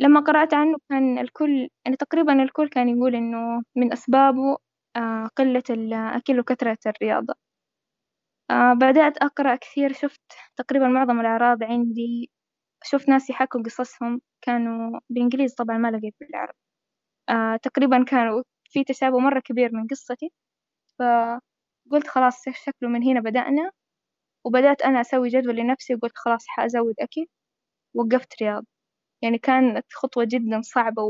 لما قرأت عنه كان الكل يعني تقريبا الكل كان يقول إنه من أسبابه آه، قلة الأكل وكثرة الرياضة. آه، بدأت أقرأ كثير شفت تقريبا معظم الأعراض عندي شفت ناس يحكوا قصصهم كانوا بالإنجليزي طبعا ما لقيت بالعربي. آه، تقريبا كانوا في تشابه مرة كبير من قصتي. فقلت خلاص شكله من هنا بدأنا وبدأت أنا أسوي جدول لنفسي وقلت خلاص حأزود أكل. وقفت رياض. يعني كانت خطوة جدا صعبة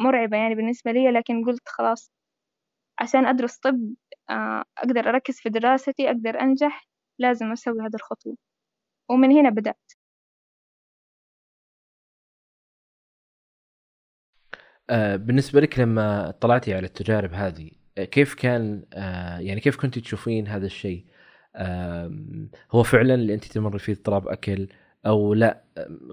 ومرعبة يعني بالنسبة لي لكن قلت خلاص عشان أدرس طب آه، أقدر أركز في دراستي أقدر أنجح لازم أسوي هذه الخطوة. ومن هنا بدأت. آه، بالنسبة لك لما طلعتي على التجارب هذه كيف كان يعني كيف كنت تشوفين هذا الشيء؟ هو فعلا اللي أنت تمر فيه اضطراب أكل أو لا؟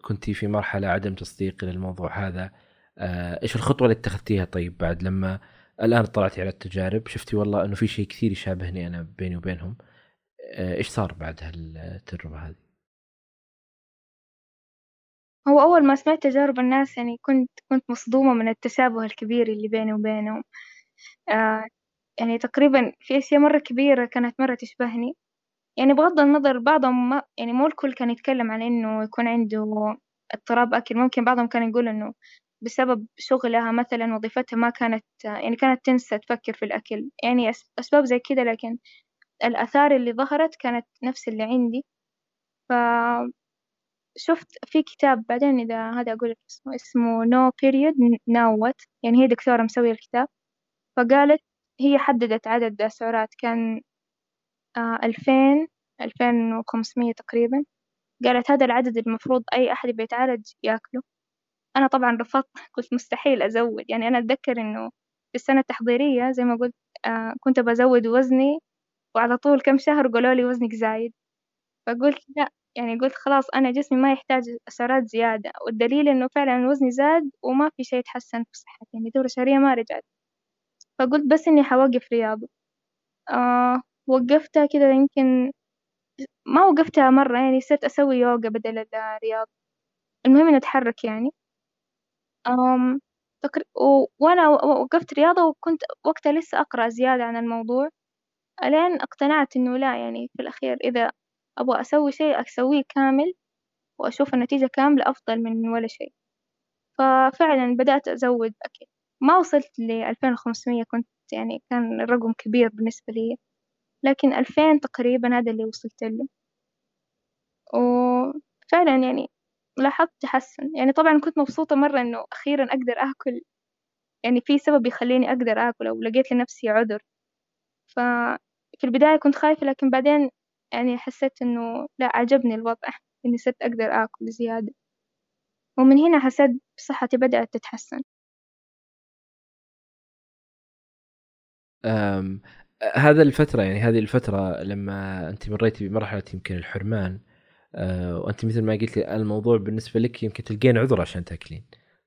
كنت في مرحلة عدم تصديق للموضوع هذا. آه، إيش الخطوة اللي اتخذتيها طيب بعد لما الآن طلعتي على التجارب؟ شفتي والله إنه في شيء كثير يشابهني أنا بيني وبينهم. آه، إيش صار بعد هالتجربة هذه؟ هو أول ما سمعت تجارب الناس يعني كنت كنت مصدومة من التشابه الكبير اللي بيني وبينهم. آه يعني تقريبا في أشياء مرة كبيرة كانت مرة تشبهني. يعني بغض النظر بعضهم ما يعني مو الكل كان يتكلم عن إنه يكون عنده اضطراب أكل. ممكن بعضهم كان يقول إنه بسبب شغلها مثلا وظيفتها ما كانت يعني كانت تنسى تفكر في الأكل. يعني أسباب زي كده لكن الآثار اللي ظهرت كانت نفس اللي عندي. ف شفت في كتاب بعدين إذا هذا أقول اسمه اسمه No Period Now يعني هي دكتورة مسوية الكتاب. فقالت هي حددت عدد سعرات كان آه، ألفين ألفين وخمسمية تقريبا. قالت هذا العدد المفروض أي أحد بيتعالج يأكله. أنا طبعا رفضت قلت مستحيل أزود. يعني أنا أتذكر إنه في السنة التحضيرية زي ما قلت آه كنت بزود وزني وعلى طول كم شهر قالوا لي وزنك زايد. فقلت لا يعني قلت خلاص أنا جسمي ما يحتاج سعرات زيادة. والدليل إنه فعلا وزني زاد وما في شيء تحسن في صحتي. يعني دورة شهرية ما رجعت. فقلت بس إني حوقف رياضة. آه وقفتها كذا يمكن ما وقفتها مرة يعني صرت أسوي يوغا بدل الرياضة. المهم إني أتحرك يعني. أم تقر... وأنا وقفت رياضة وكنت وقتها لسه أقرأ زيادة عن الموضوع. ألين اقتنعت إنه لا يعني في الأخير إذا أبغى أسوي شيء أسويه كامل وأشوف النتيجة كاملة أفضل من ولا شيء. ففعلا بدأت أزود أكل ما وصلت لألفين وخمسمية كنت يعني كان الرقم كبير بالنسبة لي. لكن ألفين تقريبا هذا اللي وصلت له. وفعلا يعني لاحظت تحسن. يعني طبعا كنت مبسوطة مرة إنه أخيرا أقدر أكل. يعني في سبب يخليني أقدر أكل أو لقيت لنفسي عذر. ففي البداية كنت خايفة لكن بعدين يعني حسيت إنه لا عجبني الوضع. إني صرت أقدر أكل زيادة. ومن هنا حسيت بصحتي بدأت تتحسن. هذا الفترة يعني هذه الفترة لما أنت مريتي بمرحلة يمكن الحرمان أه وأنت مثل ما قلت لي الموضوع بالنسبة لك يمكن تلقين عذر عشان تاكلين.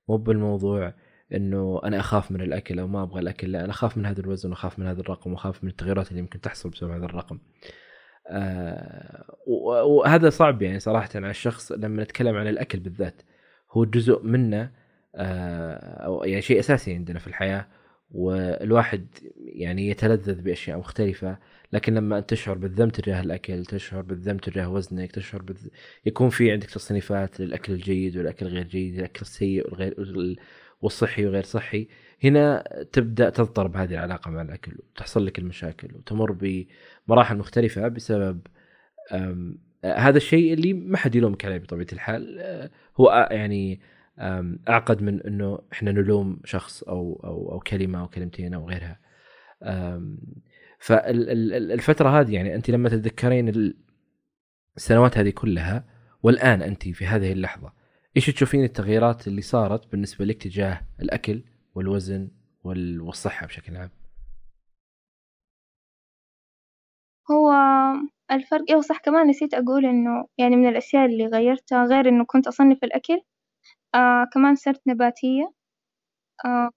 مو بالموضوع إنه أنا أخاف من الأكل أو ما أبغى الأكل لا أنا أخاف من هذا الوزن واخاف من هذا الرقم وأخاف من التغيرات اللي يمكن تحصل بسبب هذا الرقم. آه وهذا صعب يعني صراحة على الشخص لما نتكلم عن الأكل بالذات. هو جزء منا آه أو يعني شيء أساسي عندنا في الحياة والواحد يعني يتلذذ بأشياء مختلفة لكن لما أنت تشعر بالذنب تجاه الأكل تشعر بالذنب تجاه وزنك تشعر بذ... يكون في عندك تصنيفات للأكل الجيد والأكل الغير جيد الأكل السيء والغير والصحي وغير صحي هنا تبدأ تضطرب هذه العلاقة مع الأكل وتحصل لك المشاكل وتمر بمراحل مختلفة بسبب هذا الشيء اللي ما حد يلومك عليه بطبيعة الحال آه، هو يعني أعقد من إنه إحنا نلوم شخص أو أو أو كلمة أو كلمتين أو غيرها. فالفتره هذه يعني انت لما تتذكرين السنوات هذه كلها والآن انت في هذه اللحظة إيش تشوفين التغييرات اللي صارت بالنسبة لك تجاه الأكل والوزن والصحة بشكل عام؟ هو الفرق إيه صح كمان نسيت أقول إنه يعني من الأشياء اللي غيرتها غير إنه كنت أصنف الأكل آه كمان صرت نباتية. آه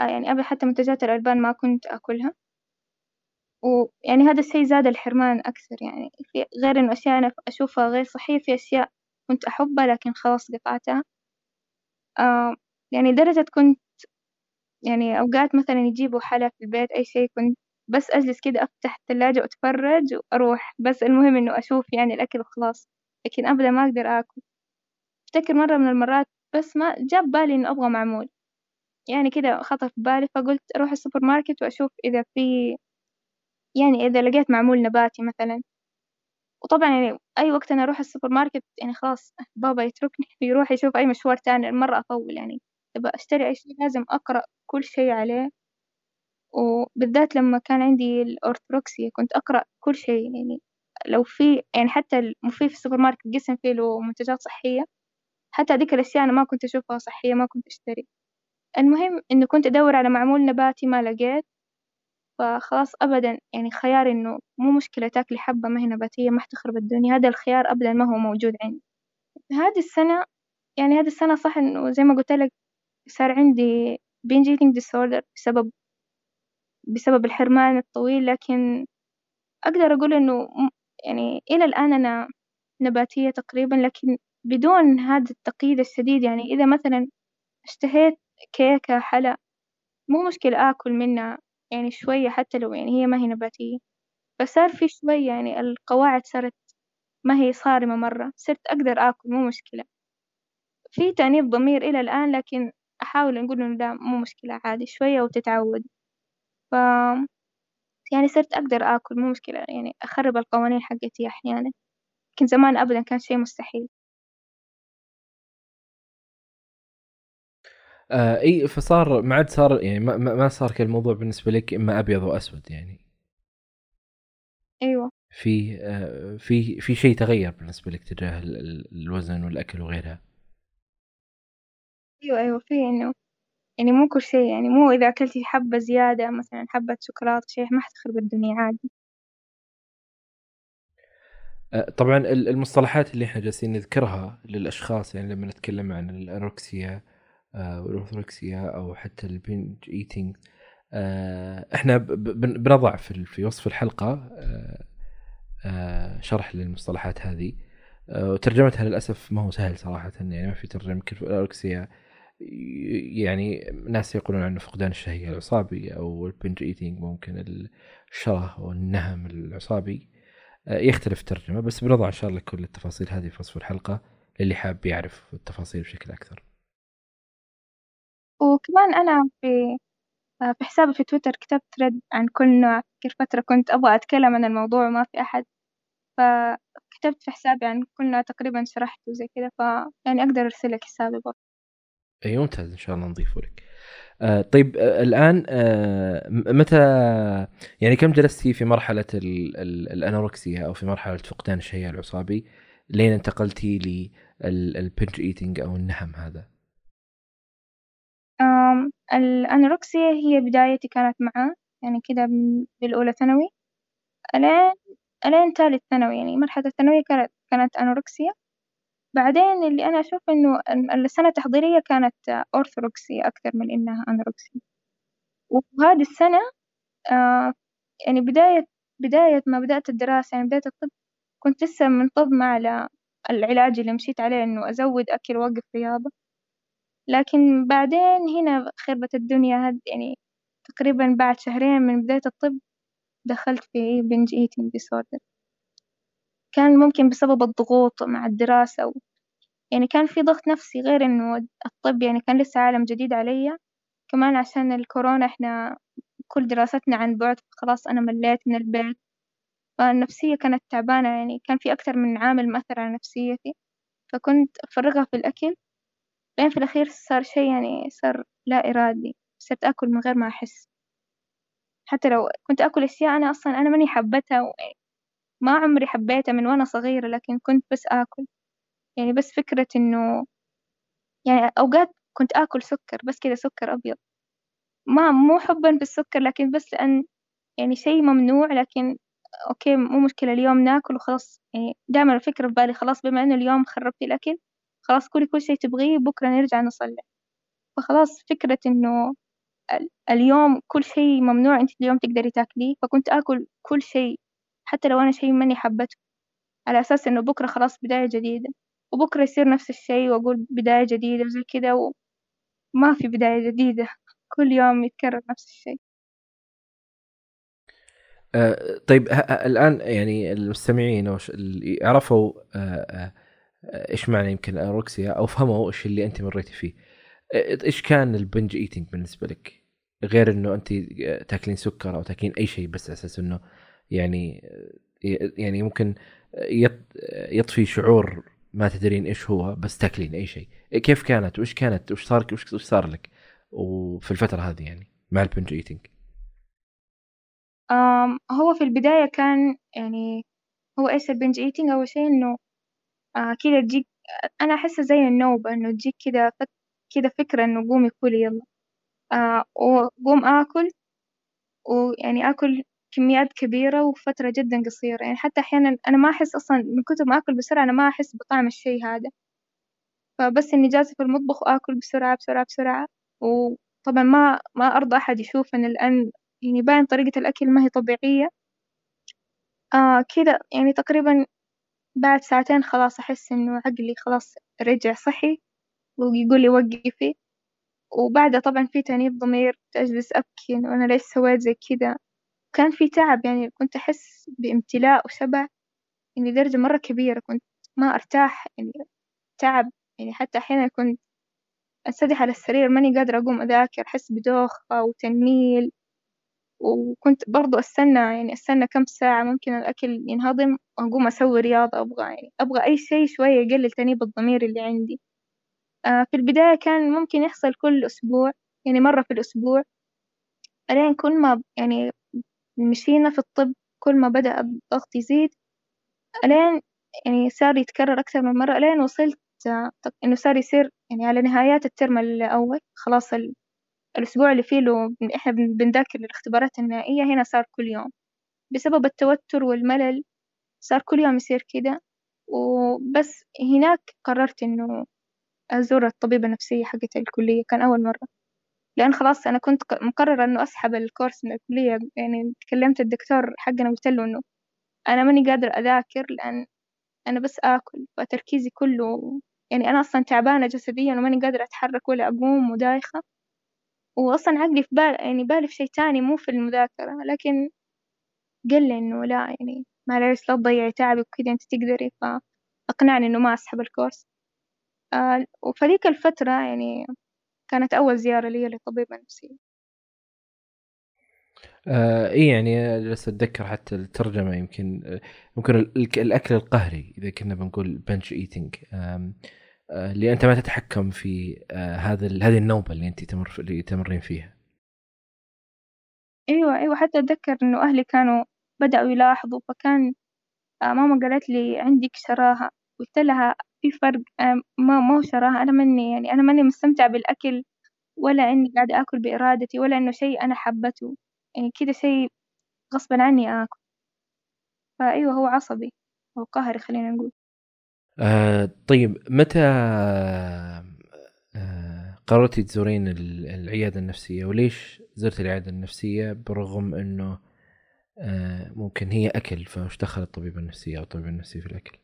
يعني قبل حتى منتجات الألبان ما كنت أكلها. ويعني هذا الشيء زاد الحرمان أكثر يعني في غير إنه أشياء أنا أشوفها غير صحية في أشياء كنت أحبها لكن خلاص قطعتها. آه يعني درجة كنت يعني أوقات مثلا يجيبوا حلا في البيت أي شيء كنت بس أجلس كده أفتح الثلاجة وأتفرج وأروح. بس المهم إنه أشوف يعني الأكل وخلاص لكن أبدا ما أقدر آكل. أفتكر مرة من المرات بس ما جاب بالي إنه أبغى معمول. يعني كده خطر في بالي فقلت أروح السوبر ماركت وأشوف إذا في يعني إذا لقيت معمول نباتي مثلا. وطبعا يعني أي وقت أنا أروح السوبر ماركت يعني خلاص بابا يتركني يروح يشوف أي مشوار تاني. مرة أطول يعني. أبغى أشتري أي شيء لازم أقرأ كل شيء عليه. وبالذات لما كان عندي ال orthorexia كنت أقرأ كل شيء يعني. لو في يعني حتى في في السوبر ماركت قسم فيه له منتجات صحية. حتى هذيك الأشياء أنا ما كنت أشوفها صحية ما كنت أشتري. المهم إنه كنت أدور على معمول نباتي ما لقيت. فخلاص أبدا يعني خيار إنه مو مشكلة تاكلي حبة ما هي نباتية ما حتخرب الدنيا. هذا الخيار أبدا ما هو موجود عندي. هذه السنة يعني هذه السنة صح إنه زي ما قلت لك صار عندي binge eating disorder بسبب بسبب الحرمان الطويل. لكن أقدر أقول إنه يعني إلى الآن أنا نباتية تقريبا لكن بدون هذا التقييد الشديد يعني إذا مثلا اشتهيت كيكة حلا مو مشكلة آكل منها يعني شوية حتى لو يعني هي ما هي نباتية. فصار في شوية يعني القواعد صارت ما هي صارمة مرة صرت أقدر آكل مو مشكلة. في تأنيب ضمير إلى الآن لكن أحاول نقول إنه لا مو مشكلة عادي شوية وتتعود. ف يعني صرت أقدر آكل مو مشكلة يعني أخرب القوانين حقتي أحيانا. لكن زمان أبدا كان شيء مستحيل. آه إي فصار ما عاد صار يعني ما, ما صار كالموضوع بالنسبة لك إما أبيض وأسود يعني. أيوه. في آه في في شيء تغير بالنسبة لك تجاه الوزن والأكل وغيرها؟ أيوه أيوه في إنه يعني مو كل شيء يعني مو إذا أكلتي حبة زيادة مثلا حبة شوكولاتة شيء ما حتخرب الدنيا عادي. آه، طبعا المصطلحات اللي إحنا جالسين نذكرها للأشخاص يعني لما نتكلم عن ال anorexia وال orthorexia أو حتى ال binge eating آه، إحنا بنضع في في وصف الحلقة آه، آه، شرح للمصطلحات هذه. وترجمتها للأسف ما هو سهل صراحة يعني ما في ترجمة يمكن الاوركسيا يعني ناس يقولون عنه فقدان الشهية العصابي أو ال binge eating ممكن الشره والنهم العصابي. آه، يختلف الترجمة بس بنضع إن شاء الله كل التفاصيل هذه في وصف الحلقة للي حاب يعرف التفاصيل بشكل أكثر. وكمان أنا في آه، في حسابي في تويتر كتبت thread عن كل نوع كل فترة كنت أبغى أتكلم عن الموضوع وما في أحد. فكتبت في حسابي عن كل نوع تقريبا شرحته وزي كذا ف يعني أقدر أرسل لك حسابي برضه. أي ممتاز إن شاء الله نضيفه لك. آه طيب آه الآن آه متى يعني كم جلستي في مرحلة ال ال الأنوركسيا أو في مرحلة فقدان الشهية العصابي لين انتقلتي للبنج إيتينج أو النهم هذا؟ الأنوركسيا هي بدايتي كانت معاه يعني كذا بالأولى ثانوي. ألين ألين تالت ثانوي يعني مرحلة الثانوية كانت كانت أنوركسيا. بعدين اللي أنا أشوف إنه السنة التحضيرية كانت أورثوركسيا أكثر من إنها أنوركسيا. وهذه السنة آه يعني بداية بداية ما بدأت الدراسة يعني بداية الطب كنت لسه منتظمة على العلاج اللي مشيت عليه إنه أزود أكل وأوقف رياضة. لكن بعدين هنا خربت الدنيا هاد يعني تقريبا بعد شهرين من بداية الطب دخلت في binge eating disorder كان ممكن بسبب الضغوط مع الدراسة و... يعني كان في ضغط نفسي غير إنه الطب يعني كان لسه عالم جديد علي. كمان عشان الكورونا إحنا كل دراستنا عن بعد خلاص أنا مليت من البيت. فالنفسية كانت تعبانة يعني كان في أكثر من عامل مأثر على نفسيتي. فكنت أفرغها في الأكل. بعدين في الأخير صار شي يعني صار لا إرادي صرت آكل من غير ما أحس. حتى لو كنت آكل أشياء أنا أصلا أنا ماني حبتها و... ما عمري حبيتها من وأنا صغيرة لكن كنت بس آكل. يعني بس فكرة إنه يعني أوقات كنت آكل سكر بس كذا سكر أبيض. ما مو حبا في السكر لكن بس لأن يعني شيء ممنوع لكن okay مو مشكلة اليوم ناكل وخلاص. يعني دائما الفكرة في بالي خلاص بما إنه اليوم خربتي الأكل خلاص كلي كل شي تبغيه بكرة نرجع نصلح فخلاص فكرة إنه اليوم كل شي ممنوع أنت اليوم تقدري تاكليه. فكنت آكل كل شي حتى لو أنا شي ماني حبته. على أساس إنه بكرة خلاص بداية جديدة. وبكرة يصير نفس الشي وأقول بداية جديدة وزي كذا وما في بداية جديدة. كل يوم يتكرر نفس الشي آه طيب الآن يعني المستمعين عرفوا آه آه إيش معنى يمكن ال anorexia أو فهموا إيش اللي أنت مريتي فيه. إيش كان ال binge eating بالنسبة لك؟ غير إنه أنت تاكلين سكر أو تاكلين أي شيء بس أساس إنه يعني يعني ممكن يطفي شعور ما تدرين إيش هو بس تاكلين أي شيء. كيف كانت؟ وإيش كانت؟ وإيش صار وش صار لك؟ وفي الفترة هذه يعني مع البنج ايتنج هو في البداية كان يعني هو إيش ال binge eating أول شيء إنه آه كذا تجيك أنا أحسها زي النوبة إنه تجيك كذا فك كذا فكرة إنه قومي كلي يلا. آه وقوم آكل ويعني آكل كميات كبيرة وفترة جدا قصيرة. يعني حتى أحيانا أنا ما أحس أصلا من كتر ما آكل بسرعة أنا ما أحس بطعم الشي هذا. فبس إني جالسة في المطبخ وآكل بسرعة بسرعة بسرعة. وطبعا ما ما أرضى أحد يشوفني لأن يعني باين طريقة الأكل ما هي طبيعية. آه كذا يعني تقريبا بعد ساعتين خلاص أحس إنه عقلي خلاص رجع صحي ويقول لي وقفي. وبعدها طبعا في تأنيب ضمير أجلس أبكي إنه أنا ليش سويت زي كذا. كان في تعب يعني كنت أحس بامتلاء وشبع. يعني درجة مرة كبيرة كنت ما أرتاح. يعني تعب يعني حتى أحيانا كنت أنسدح على السرير ماني قادرة أقوم أذاكر أحس بدوخة وتنميل. وكنت برضو أستنى يعني أستنى كم ساعة ممكن الأكل ينهضم وأقوم أسوي رياضة أبغى يعني أبغى أي شيء شوية يقلل تأنيب الضمير اللي عندي. آه في البداية كان ممكن يحصل كل أسبوع يعني مرة في الأسبوع. ألين كل ما يعني مشينا في الطب كل ما بدأ الضغط يزيد ألين يعني صار يتكرر أكثر من مرة ألين وصلت آه إنه صار يصير يعني على نهايات الترم الأول خلاص الأسبوع اللي فيه له إحنا بنذاكر للاختبارات النهائية هنا صار كل يوم. بسبب التوتر والملل صار كل يوم يصير كده. وبس هناك قررت إنه أزور الطبيبة النفسية حقت الكلية كان أول مرة. لأن خلاص أنا كنت مقررة إنه أسحب الكورس من الكلية. يعني تكلمت الدكتور حقنا قلت له إنه أنا ماني قادرة أذاكر لأن أنا بس آكل فتركيزي كله يعني أنا أصلا تعبانة جسديا وماني قادرة أتحرك ولا أقوم ودايخة. وأصلا عقلي في بال يعني بالي في شي تاني مو في المذاكرة لكن قال لي إنه لا يعني معليش لا تضيعي تعبك وكذا أنت تقدري فأقنعني إنه ما أسحب الكورس. آه وفذيك الفترة يعني كانت أول زيارة لي لطبيبة نفسية آه إي يعني جالس أتذكر حتى الترجمة يمكن يمكن الأكل القهري إذا كنا بنقول بنش ايتنج آه اللي أنت ما تتحكم في آه هذا هذه النوبة اللي أنت تمر اللي تمرين فيها. أيوه أيوه. حتى أتذكر إنه أهلي كانوا بدأوا يلاحظوا فكان آه ماما قالت لي عندك شراهة. قلت لها في فرق آه ما مو شراهة. أنا مني يعني أنا ماني مستمتعة بالأكل ولا إني قاعدة آكل بإرادتي ولا إنه شيء أنا حبته. يعني كده شيء غصبا عني آكل. فأيوة هو عصبي أو قهري خلينا نقول. آه طيب متى آه قررتي تزورين العيادة النفسية؟ وليش زرت العيادة النفسية برغم أنه آه ممكن هي أكل فإيش دخل الطبيبة النفسية أو الطبيب النفسي في الأكل؟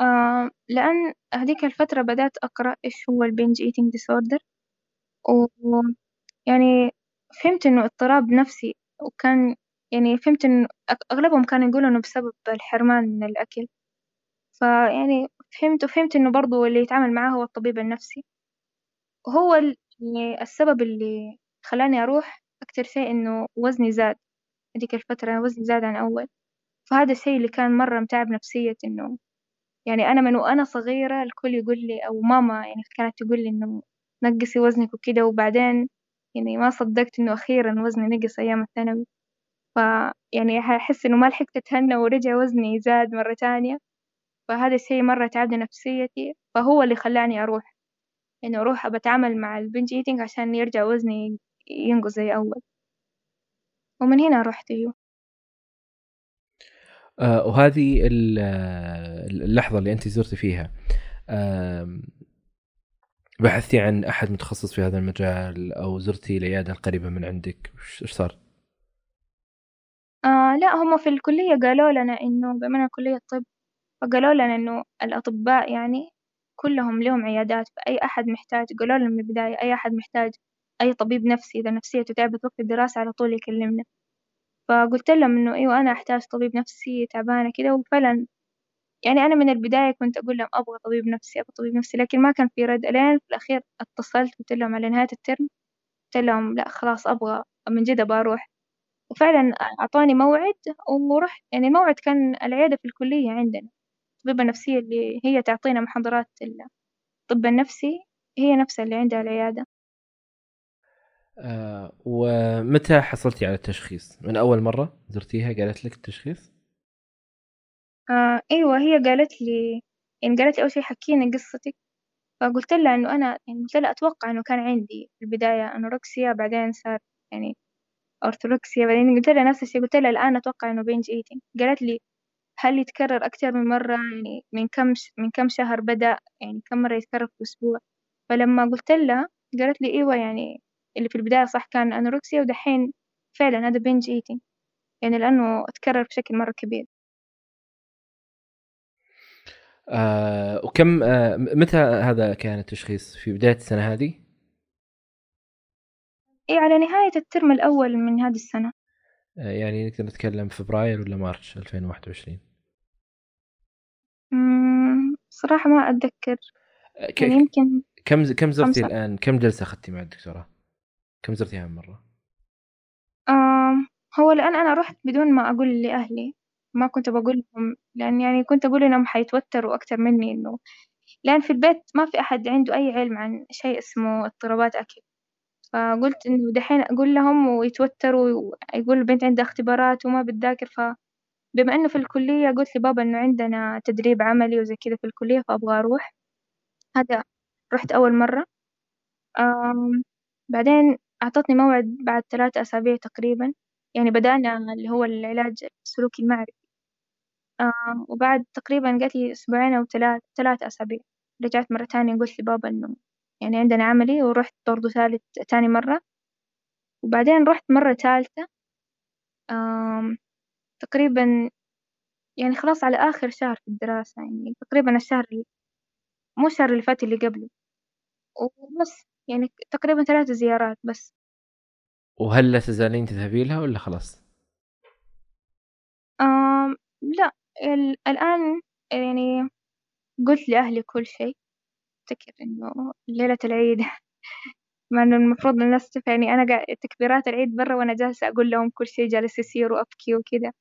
آه لأن هذيك الفترة بدأت أقرأ إيش هو ال binge eating disorder و يعني فهمت إنه اضطراب نفسي وكان يعني فهمت إنه أغلبهم كانوا يقولوا إنه بسبب الحرمان من الأكل. فيعني فهمت وفهمت إنه برضو اللي يتعامل معاه هو الطبيب النفسي. وهو يعني السبب اللي خلاني أروح أكتر شيء إنه وزني زاد. هذيك الفترة وزني زاد عن أول. فهذا الشيء اللي كان مرة متعب نفسية إنه يعني أنا من وأنا صغيرة الكل يقول لي أو ماما يعني كانت تقول لي إنه نقصي وزنك وكده. وبعدين يعني ما صدقت إنه أخيرا وزني نقص أيام الثانوي. فيعني أحس إنه ما لحقت أتهنى ورجع وزني زاد مرة تانية. فهذا الشيء مرة تعبني نفسيتي فهو اللي خلاني أروح. إنه أروح بتعامل مع البنج إيتينج عشان يرجع وزني ينقص زي أول. ومن هنا رحت أيوه. آه وهذه اللحظة اللي أنت زرتي فيها. آه بحثتي عن أحد متخصص في هذا المجال أو زرتي العيادة القريبة من عندك إيش صار؟ آه لا هم في الكلية قالوا لنا إنه بما أنا كلية طب فقالوا لنا إنه الأطباء يعني كلهم لهم عيادات فأي أحد محتاج قالوا لنا من البداية أي أحد محتاج أي طبيب نفسي إذا نفسيته تعبت وقت الدراسة على طول يكلمنا. فقلت لهم إنه أيوة أنا أحتاج طبيب نفسي تعبانة كده وفعلا يعني أنا من البداية كنت أقول لهم أبغى طبيب نفسي أبغى طبيب نفسي لكن ما كان في رد. ألين في الأخير اتصلت قلت لهم على نهاية الترم قلت لهم لا خلاص أبغى من جد أبغى أروح. وفعلا أعطاني موعد ورحت يعني الموعد كان العيادة في الكلية عندنا. الطبيبة النفسية اللي هي تعطينا محاضرات الطب النفسي هي نفسها اللي عندها العيادة آه ومتى حصلتي على التشخيص؟ من أول مرة زرتيها قالت لك التشخيص؟ آه أيوة هي قالت لي يعني قالت لي أول شي حكيني قصتك فقلت لها إنه أنا يعني قلت لها أتوقع إنه كان عندي في البداية أنوركسيا بعدين صار يعني orthorexia بعدين قلت لها نفس الشيء قلت لها الآن أتوقع إنه binge eating قالت لي هل يتكرر أكثر من مرة؟ يعني من كم من كم شهر بدأ؟ يعني كم مرة يتكرر في الأسبوع فلما قلت لها قالت لي إيوة يعني اللي في البداية صح كان anorexia ودحين فعلا هذا binge eating يعني لأنه تكرر بشكل مرة كبير. آه وكم آه متى هذا كان التشخيص؟ في بداية السنة هذه؟ إيه على نهاية الترم الأول من هذه السنة. آه يعني نقدر نتكلم فبراير ولا مارش 2021 امم صراحة ما أتذكر. آه يعني يمكن كم كم زرتي الآن؟ كم جلسة أخذتي مع الدكتورة؟ كم زرتيها من مرة؟ آه هو الآن أنا رحت بدون ما أقول لأهلي. ما كنت بقول لهم لأن يعني كنت أقول إنهم حيتوتروا أكتر مني إنه لأن في البيت ما في أحد عنده أي علم عن شيء اسمه اضطرابات أكل. فقلت إنه دحين أقول لهم ويتوتروا ويقول البنت عندها اختبارات وما بتذاكر فبما إنه في الكلية قلت لبابا إنه عندنا تدريب عملي وزي كذا في الكلية فأبغى أروح. هذا رحت أول مرة. بعدين أعطتني موعد بعد ثلاثة أسابيع تقريبا. يعني بدأنا اللي هو العلاج السلوكي المعرفي. وبعد تقريبا قالت لي أسبوعين أو ثلاث ثلاث أسابيع. رجعت مرة تانية قلت لبابا إنه يعني عندنا عملي ورحت برضو ثالث تاني مرة. وبعدين رحت مرة ثالثة. تقريبا يعني خلاص على آخر شهر في الدراسة يعني تقريبا الشهر مو الشهر اللي فات اللي قبله. وبس يعني تقريبا ثلاث زيارات بس. وهل لا تزالين تذهبي لها ولا خلاص؟ آم لا الآن يعني قلت لأهلي كل شيء. أفتكر إنه ليلة العيد مع إنه المفروض الناس يعني أنا قاعد تكبيرات العيد برا وأنا جالسة أقول لهم كل شيء جالس يصير وأبكي وكذا.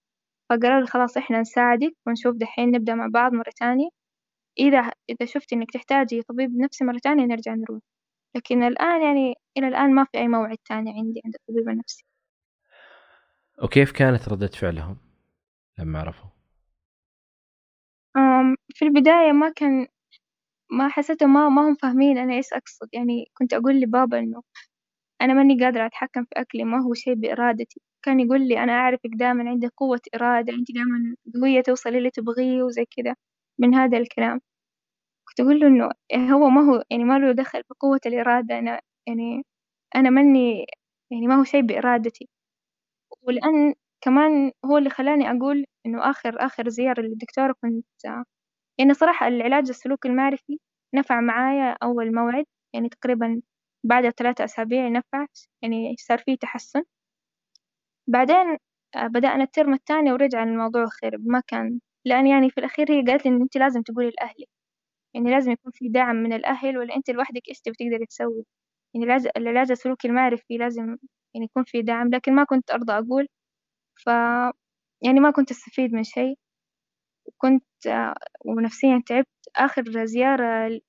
فقالوا لي خلاص إحنا نساعدك ونشوف دحين نبدأ مع بعض مرة تانية. إذا إذا شفت إنك تحتاجي طبيب نفسي مرة تانية نرجع نروح. لكن الآن يعني إلى الآن ما في أي موعد تاني عندي عند الطبيب النفسي. وكيف كانت ردة فعلهم لما عرفوا؟ في البداية ما كان ما حسيتهم ما, ما هم فاهمين أنا إيش أقصد. يعني كنت أقول لبابا إنه أنا ماني قادرة أتحكم في أكلي ما هو شيء بإرادتي. كان يقول لي أنا أعرفك دائما عندك قوة إرادة أنت دائما قوية توصلي اللي تبغيه وزي كذا من هذا الكلام. كنت أقول له إنه هو ما هو يعني ما له دخل في قوة الإرادة. أنا يعني أنا ماني يعني ما هو شيء بإرادتي. ولأن كمان هو اللي خلاني أقول إنه آخر آخر زيارة للدكتورة كنت يعني صراحة العلاج السلوكي المعرفي نفع معايا أول موعد يعني تقريبا بعد ثلاثة أسابيع نفع يعني صار فيه تحسن. بعدين آه، بدأنا الترم الثاني ورجع الموضوع خرب ما كان. لأن يعني في الأخير هي قالت لي إن أنت لازم تقولي لأهلك. يعني لازم يكون في دعم من الأهل ولا أنت لوحدك إيش تبي تقدري تسوي؟ يعني العلاج السلوكي المعرفي لازم يعني يكون في دعم. لكن ما كنت أرضى أقول ف يعني ما كنت أستفيد من شيء. وكنت ونفسيا تعبت. آخر زيارة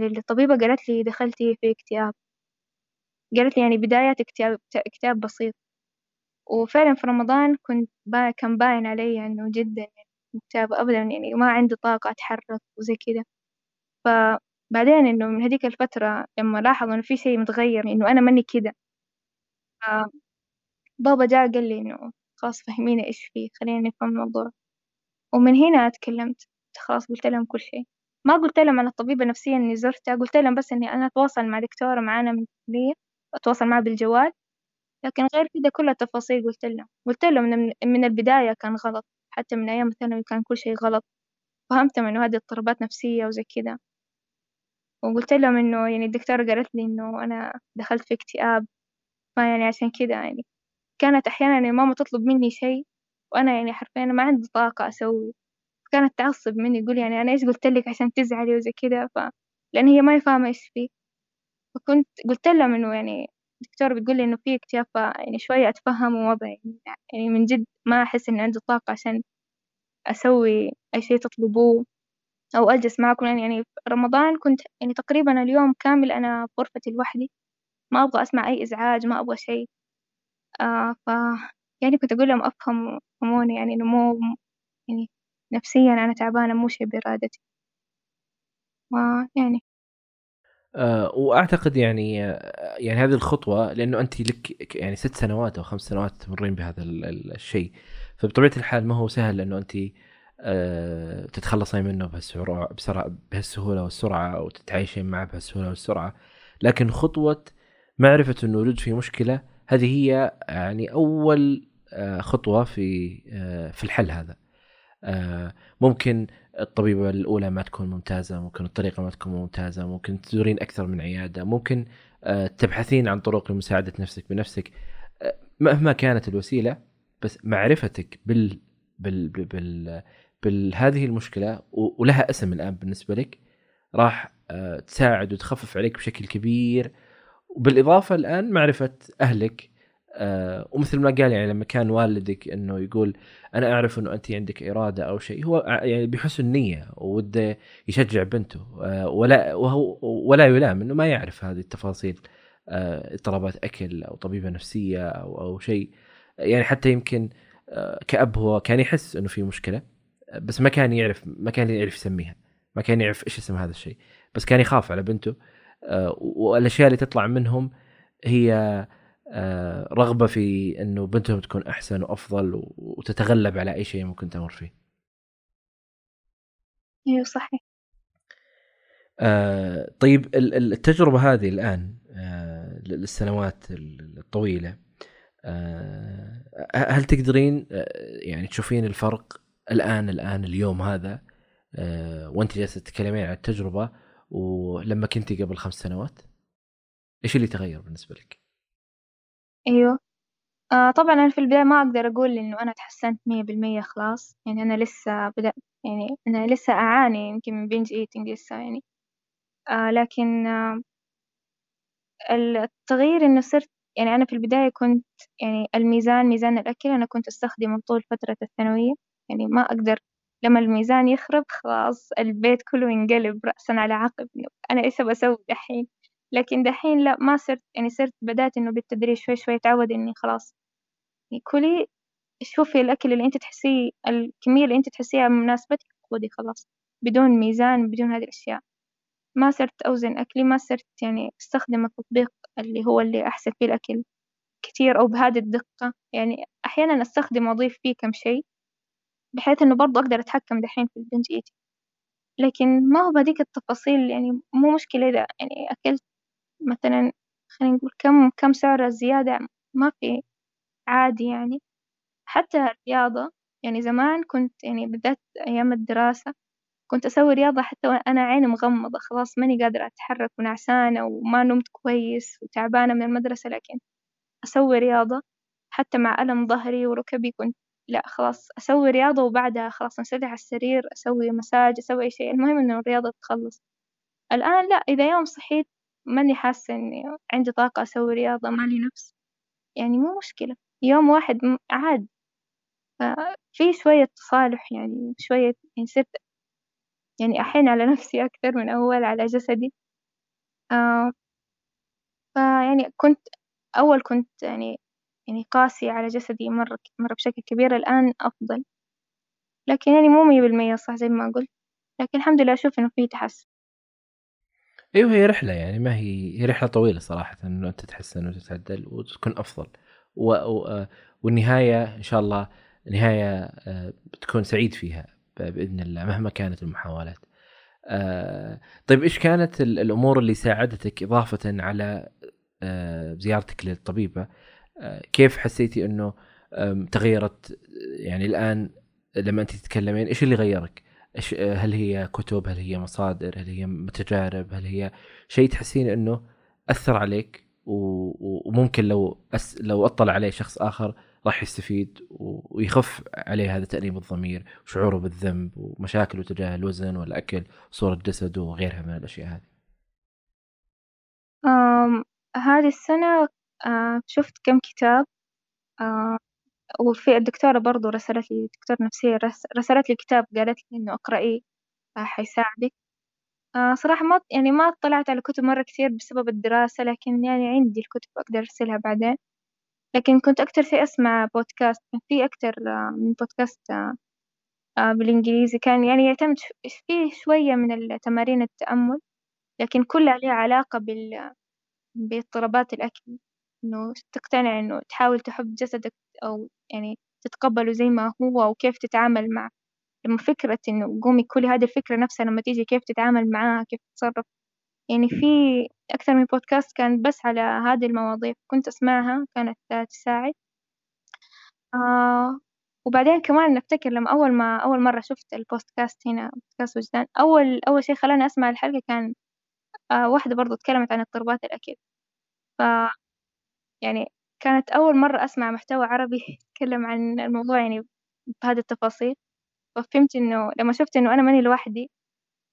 للطبيبة قالت لي دخلتي في اكتئاب. قالت لي يعني بداية اكتئاب اكتئاب بسيط. وفعلا في رمضان كنت با كان باين علي إنه جدا مكتئبة أبدا يعني ما عندي طاقة أتحرك وزي كذا فبعدين إنه من هذيك الفترة لما لاحظ إنه في شيء متغير إنه أنا ماني كذا بابا جاء قال لي إنه خلاص فهميني إيش فيه خلينا نفهم الموضوع. ومن هنا تكلمت. خلاص قلت لهم كل شيء. ما قلت لهم عن الطبيبة النفسية إني زرتها قلت لهم بس إني أنا أتواصل مع دكتورة معانا من الكلية أتواصل معها بالجوال. لكن غير كده كل التفاصيل قلت لهم. قلت لهم من, من البداية كان غلط. حتى من أيام الثانوي كان كل شيء غلط. فهمتهم إنه هذه اضطرابات نفسية وزي كده. وقلت لهم إنه يعني الدكتورة قالت لي إنه أنا دخلت في اكتئاب. فيعني عشان كده يعني. كانت أحيانا يعني ماما تطلب مني شيء. وأنا يعني حرفيا ما عندي طاقة أسوي. كانت تعصب مني تقول يعني أنا إيش قلت لك عشان تزعلي وزي كذا ف لأن هي ما فاهمة إيش فيه فكنت قلت لهم إنه يعني الدكتور بتقول لي إنه في اكتئاب يعني شوية أتفهم ووضعي يعني, يعني من جد ما أحس إني عندي طاقة عشان أسوي أي شيء تطلبوه أو أجلس معكم. يعني في رمضان كنت يعني تقريبا اليوم كامل أنا في غرفتي لوحدي. ما أبغى أسمع أي إزعاج ما أبغى شيء. آه ف يعني كنت أقول لهم أفهم يفهموني يعني إنه مو يعني نفسيا أنا تعبانة مو شي بإرادتي. ويعني أه وأعتقد يعني يعني هذه الخطوة لأنه أنت لك يعني ست سنوات أو خمس سنوات تمرين بهذا الشيء. فبطبيعة الحال ما هو سهل لأنه أنت أه تتخلصين منه بهالسرعة بهالسهولة والسرعة وتتعايشين معه بهالسهولة والسرعة. لكن خطوة معرفة إنه الوجود في مشكلة هذه هي يعني أول آه، خطوة في آه، في الحل هذا. آه، ممكن الطبيبة الأولى ما تكون ممتازة ممكن الطريقة ما تكون ممتازة ممكن تزورين أكثر من عيادة ممكن تبحثين عن طرق لمساعدة نفسك بنفسك. مهما كانت الوسيلة بس معرفتك بال بال بال, بال... هذه المشكلة ولها اسم الآن بالنسبة لك راح تساعد وتخفف عليك بشكل كبير. وبالإضافة الآن معرفة أهلك آه ومثل ما قال يعني لما كان والدك إنه يقول أنا أعرف إنه انت عندك إرادة أو شيء هو يعني بحسن نيه وده يشجع بنته آه ولا وهو ولا يلام إنه ما يعرف هذه التفاصيل آه اضطرابات أكل أو طبيبة نفسية أو أو شيء. يعني حتى يمكن آه كأب هو كان يحس إنه في مشكلة بس ما كان يعرف ما كان يعرف يسميها ما كان يعرف إيش اسم هذا الشيء بس كان يخاف على بنته آه والأشياء اللي تطلع منهم هي رغبة في إنه بنتهم تكون أحسن وأفضل وتتغلب على أي شيء ممكن تمر فيه. إيوه صحيح. آه طيب التجربة هذه الآن آه للسنوات الطويلة آه هل تقدرين آه يعني تشوفين الفرق الآن الآن اليوم هذا آه وأنت جالسة تتكلمين عن التجربة ولما كنتي قبل خمس سنوات إيش اللي تغير بالنسبة لك؟ أيوه. آه طبعا أنا في البداية ما أقدر أقول إنه أنا تحسنت مية بالمية خلاص. يعني أنا لسه بدأت يعني أنا لسه أعاني يمكن من binge eating لسه يعني. آه لكن آه التغيير إنه صرت يعني أنا في البداية كنت يعني الميزان ميزان الأكل أنا كنت أستخدمه طول فترة الثانوية. يعني ما أقدر لما الميزان يخرب خلاص البيت كله ينقلب رأسا على عقب. أنا إيش بسوي دحين؟ لكن دحين لا ما صرت يعني صرت بدأت إنه بالتدريج شوي شوي أتعود إني خلاص. كلي شوفي الأكل اللي أنت تحسيه الكمية اللي أنت تحسيها مناسبتك خذي خلاص. بدون ميزان بدون هذه الأشياء. ما صرت أوزن أكلي ما صرت يعني أستخدم التطبيق اللي هو اللي أحسب فيه الأكل كتير أو بهذه الدقة. يعني أحيانا أستخدم وأضيف فيه كم شيء بحيث إنه برضه أقدر أتحكم دحين في البنج إيتي لكن ما هو بهذيك التفاصيل يعني مو مشكلة إذا يعني أكلت مثلا خلينا نقول كم كم سعرة زيادة ما في عادي يعني. حتى الرياضة يعني زمان كنت يعني بالذات أيام الدراسة كنت أسوي رياضة حتى وأنا عيني مغمضة خلاص ماني قادرة أتحرك ونعسانة وما نمت كويس وتعبانة من المدرسة لكن أسوي رياضة حتى مع ألم ظهري وركبي كنت لا خلاص أسوي رياضة وبعدها خلاص أنسدح على السرير أسوي مساج أسوي أي شيء. المهم إنه الرياضة تخلص. الآن لا إذا يوم صحيت ماني حاسة إني عندي طاقة أسوي رياضة مالي نفس. يعني مو مشكلة. يوم واحد عاد. في شوية تصالح يعني شوية يعني صرت يعني أحن على نفسي أكثر من أول على جسدي. آه فيعني كنت أول كنت يعني يعني قاسية على جسدي مرة مرة بشكل كبير الآن أفضل. لكن يعني مو مية بالمية صح زي ما قلت. لكن الحمد لله أشوف إنه في تحسن. أيوه هي رحلة يعني ما هي هي رحلة طويلة صراحة إنه أنت تتحسن وتتعدل وتكون أفضل و... و... والنهاية إن شاء الله نهاية آه، بتكون سعيد فيها بإذن الله مهما كانت المحاولات. آه، طيب إيش كانت الأمور اللي ساعدتك إضافة على آه، زيارتك للطبيبة كيف حسيتي إنه تغيرت يعني الآن لما أنت تتكلمين إيش اللي غيرك؟ هل هي كتب؟ هل هي مصادر؟ هل هي تجارب؟ هل هي شيء تحسين إنه أثر عليك وممكن لو أس لو أطلع عليه شخص آخر راح يستفيد ويخف عليه هذا تأنيب الضمير وشعوره بالذنب ومشاكله تجاه الوزن والأكل وصورة جسده وغيرها من الأشياء هذه هذه السنة شفت كم كتاب وفي الدكتورة برضو رسلت لي دكتور نفسية رسلت لي كتاب قالت لي إنه اقرأيه حيساعدك. صراحة ما يعني ما اطلعت على كتب مرة كثير بسبب الدراسة لكن يعني عندي الكتب أقدر أرسلها بعدين. لكن كنت أكتر شيء أسمع بودكاست كان في أكتر من بودكاست بالإنجليزي. كان يعني يعتمد فيه شوية من التمارين التأمل لكن كلها لها علاقة بال باضطرابات الأكل. إنه تقتنع إنه تحاول تحب جسدك أو يعني تتقبله زي ما هو وكيف تتعامل معه. لما فكرة إنه قومي كل هذه الفكرة نفسها لما تيجي كيف تتعامل معاها كيف تتصرف. يعني في أكثر من بودكاست كان بس على هذه المواضيع كنت أسمعها كانت تساعد. آه وبعدين كمان نفتكر لما أول ما أول مرة شفت البودكاست هنا بودكاست وجدان أول أول شيء خلاني أسمع الحلقة كان آه واحدة برضو تكلمت عن اضطرابات الأكل ف يعني كانت أول مرة أسمع محتوى عربي يتكلم عن الموضوع يعني بهذه التفاصيل. ففهمت إنه لما شفت إنه أنا ماني لوحدي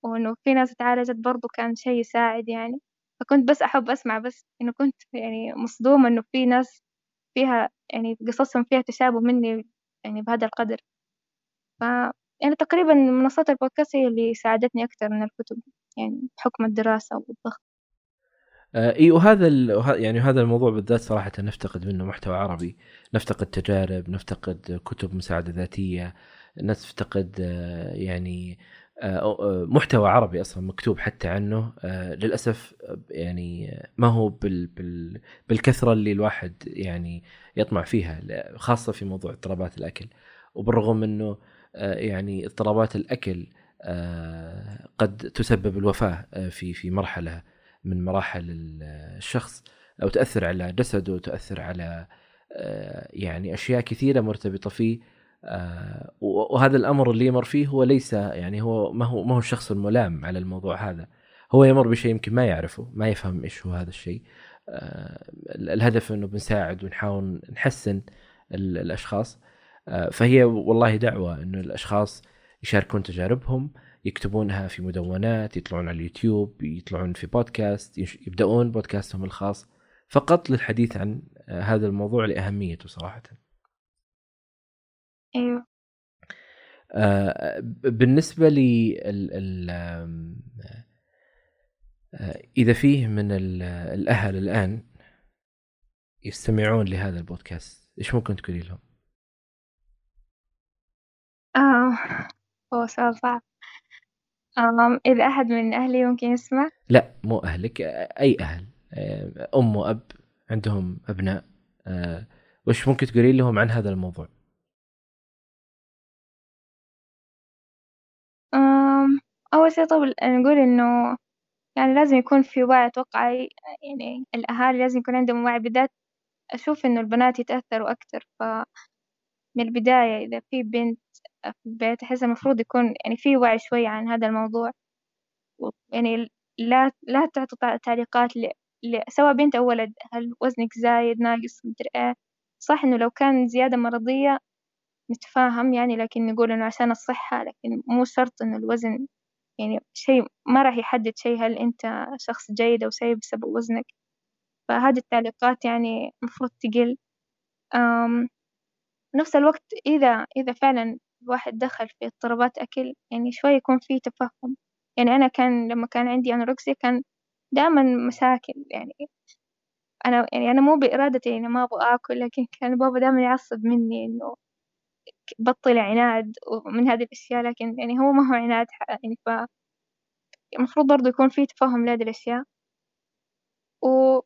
وإنه في ناس اتعالجت برضو كان شيء يساعد يعني فكنت بس أحب أسمع بس إنه كنت يعني مصدومة إنه في ناس فيها يعني قصصهم فيها تشابه مني يعني بهذا القدر. ف يعني تقريبا منصات البودكاست هي اللي ساعدتني أكثر من الكتب يعني بحكم الدراسة والضغط. إي وهذا يعني هذا الموضوع بالذات صراحة نفتقد منه محتوى عربي. نفتقد تجارب نفتقد كتب مساعدة ذاتية نفتقد آه يعني آه، محتوى عربي أصلا مكتوب حتى عنه. آه، للأسف يعني ما هو بال بال بالكثرة اللي الواحد يعني يطمع فيها خاصة في موضوع اضطرابات الأكل. وبالرغم انه آه، يعني اضطرابات الأكل قد تسبب الوفاة في في مرحلة من مراحل الشخص أو تأثر على جسده وتاثر على يعني أشياء كثيرة مرتبطة فيه آه، وهذا الأمر اللي يمر فيه هو ليس يعني هو ما هو ما هو الشخص الملام على الموضوع هذا. هو يمر بشيء يمكن ما يعرفه ما يفهم إيش هو هذا الشيء. آه، الهدف إنه بنساعد ونحاول نحسن الأشخاص. آه، فهي والله دعوة إنه الأشخاص يشاركون تجاربهم. يكتبونها في مدونات يطلعون على اليوتيوب يطلعون في بودكاست يبدأون بودكاستهم الخاص. فقط للحديث عن هذا الموضوع لأهميته صراحة. أيوه. آه بالنسبة لي ال ال آه إذا فيه من الأهل الآن يستمعون لهذا البودكاست إيش ممكن تقولي لهم؟ آه هو سؤال صعب. آه إذا أحد من أهلي ممكن يسمع؟ لا مو أهلك أي أهل. أم وأب عندهم أبناء. آه وش ممكن تقولي لهم عن هذا الموضوع؟ أول شي طب نقول إنه يعني لازم يكون في وعي أتوقع يعني الأهالي لازم يكون عندهم وعي بالذات أشوف إنه البنات يتأثروا أكتر ف من البداية إذا في بنت في البيت أحس المفروض يكون يعني في وعي شوي عن هذا الموضوع. يعني لا لا تعطوا تعليقات ل... ل... سواء بنت أو ولد هل وزنك زايد ناقص مدري إيه. صح إنه لو كان زيادة مرضية نتفاهم يعني لكن نقول إنه عشان الصحة لكن مو شرط إنه الوزن يعني شيء ما راح يحدد شيء هل أنت شخص جيد أو سيء بسبب وزنك. فهذه التعليقات يعني المفروض تقل. نفس الوقت إذا إذا فعلا الواحد دخل في اضطرابات أكل يعني شوي يكون في تفهم يعني أنا كان لما كان عندي أنوركسيا كان دائما مشاكل يعني أنا يعني أنا مو بإرادتي يعني ما أبغى آكل لكن كان بابا دائما يعصب مني إنه بطل عناد ومن هذه الأشياء لكن يعني هو ما هو عناد يعني ف المفروض برضه يكون في تفهم لهذه الأشياء. و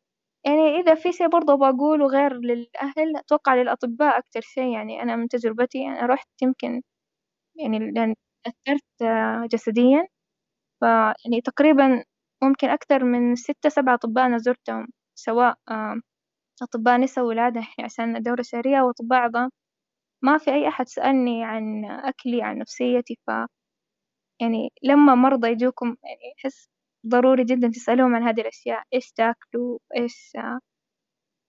يعني إذا في شيء برضه بقوله غير للأهل أتوقع للأطباء أكتر شيء. يعني أنا من تجربتي أنا رحت يمكن يعني لأن تأثرت جسديا. فيعني تقريبا ممكن أكثر من ستة سبعة أطباء أنا زرتهم سواء أطباء نساء ولادة عشان الدورة الشهرية وأطباء عظام. ما في أي أحد سألني عن أكلي عن نفسيتي. ف يعني لما مرضى يجوكم يعني أحس ضروري جدا تسألوهم عن هذه الأشياء. إيش تأكلوا؟ إيش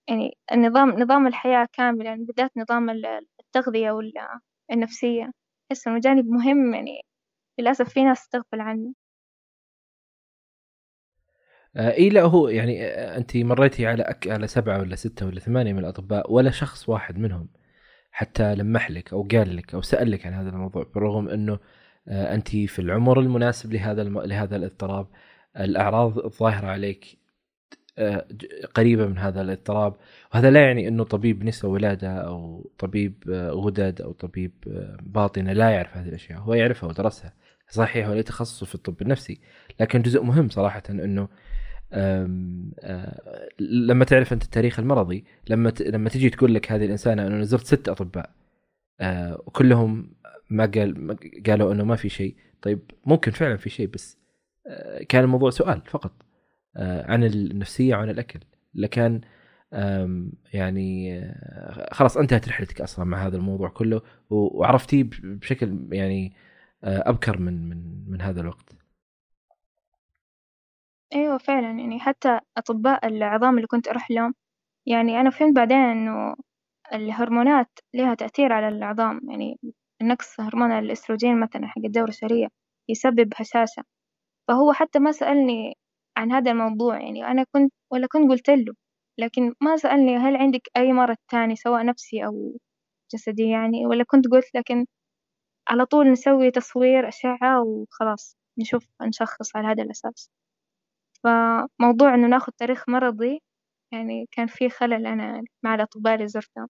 يعني النظام نظام الحياة كاملا بالذات نظام التغذية والنفسية. أحس إنه جانب مهم يعني للأسف في ناس تغفل عنه. آه إي لا هو يعني آه أنت مريتي على أك... على سبعة ولا ستة ولا ثمانية من الأطباء ولا شخص واحد منهم حتى لمح لك أو قال لك أو سأل لك عن هذا الموضوع بالرغم إنه آه، أنت في العمر المناسب لهذا الم... لهذا الاضطراب. الأعراض الظاهره عليك آه، قريبة من هذا الاضطراب. وهذا لا يعني إنه طبيب نساء ولادة أو طبيب آه، غدد أو طبيب باطنة لا يعرف هذه الأشياء. هو يعرفها ودرسها. صحيح ليس تخصصه في الطب النفسي لكن جزء مهم صراحة إنه لما تعرف أنت التاريخ المرضي لما لما تجي تقول لك هذه الإنسانة أنه زرت ست أطباء وكلهم ما قال قالوا إنه ما في شيء طيب ممكن فعلا في شيء بس. آه، كان الموضوع سؤال فقط آه، عن النفسية وعن الأكل. لكان يعني آه، خلاص انتهت رحلتك أصلا مع هذا الموضوع كله وعرفتيه بشكل يعني أبكر من من من هذا الوقت. أيوه فعلا. يعني حتى أطباء العظام اللي كنت أروح لهم يعني أنا فهمت بعدين إنه الهرمونات لها تأثير على العظام. يعني نقص هرمون الأستروجين مثلا حق الدورة الشهرية يسبب هشاشة. فهو حتى ما سألني عن هذا الموضوع يعني أنا كنت ولا كنت قلت له لكن ما سألني هل عندك أي مرض تاني سواء نفسي أو جسدي يعني ولا كنت قلت لكن على طول نسوي تصوير أشعة وخلاص نشوف نشخص على هذا الأساس. فموضوع إنه ناخذ تاريخ مرضي يعني كان في خلل أنا مع الأطباء اللي زرتهم.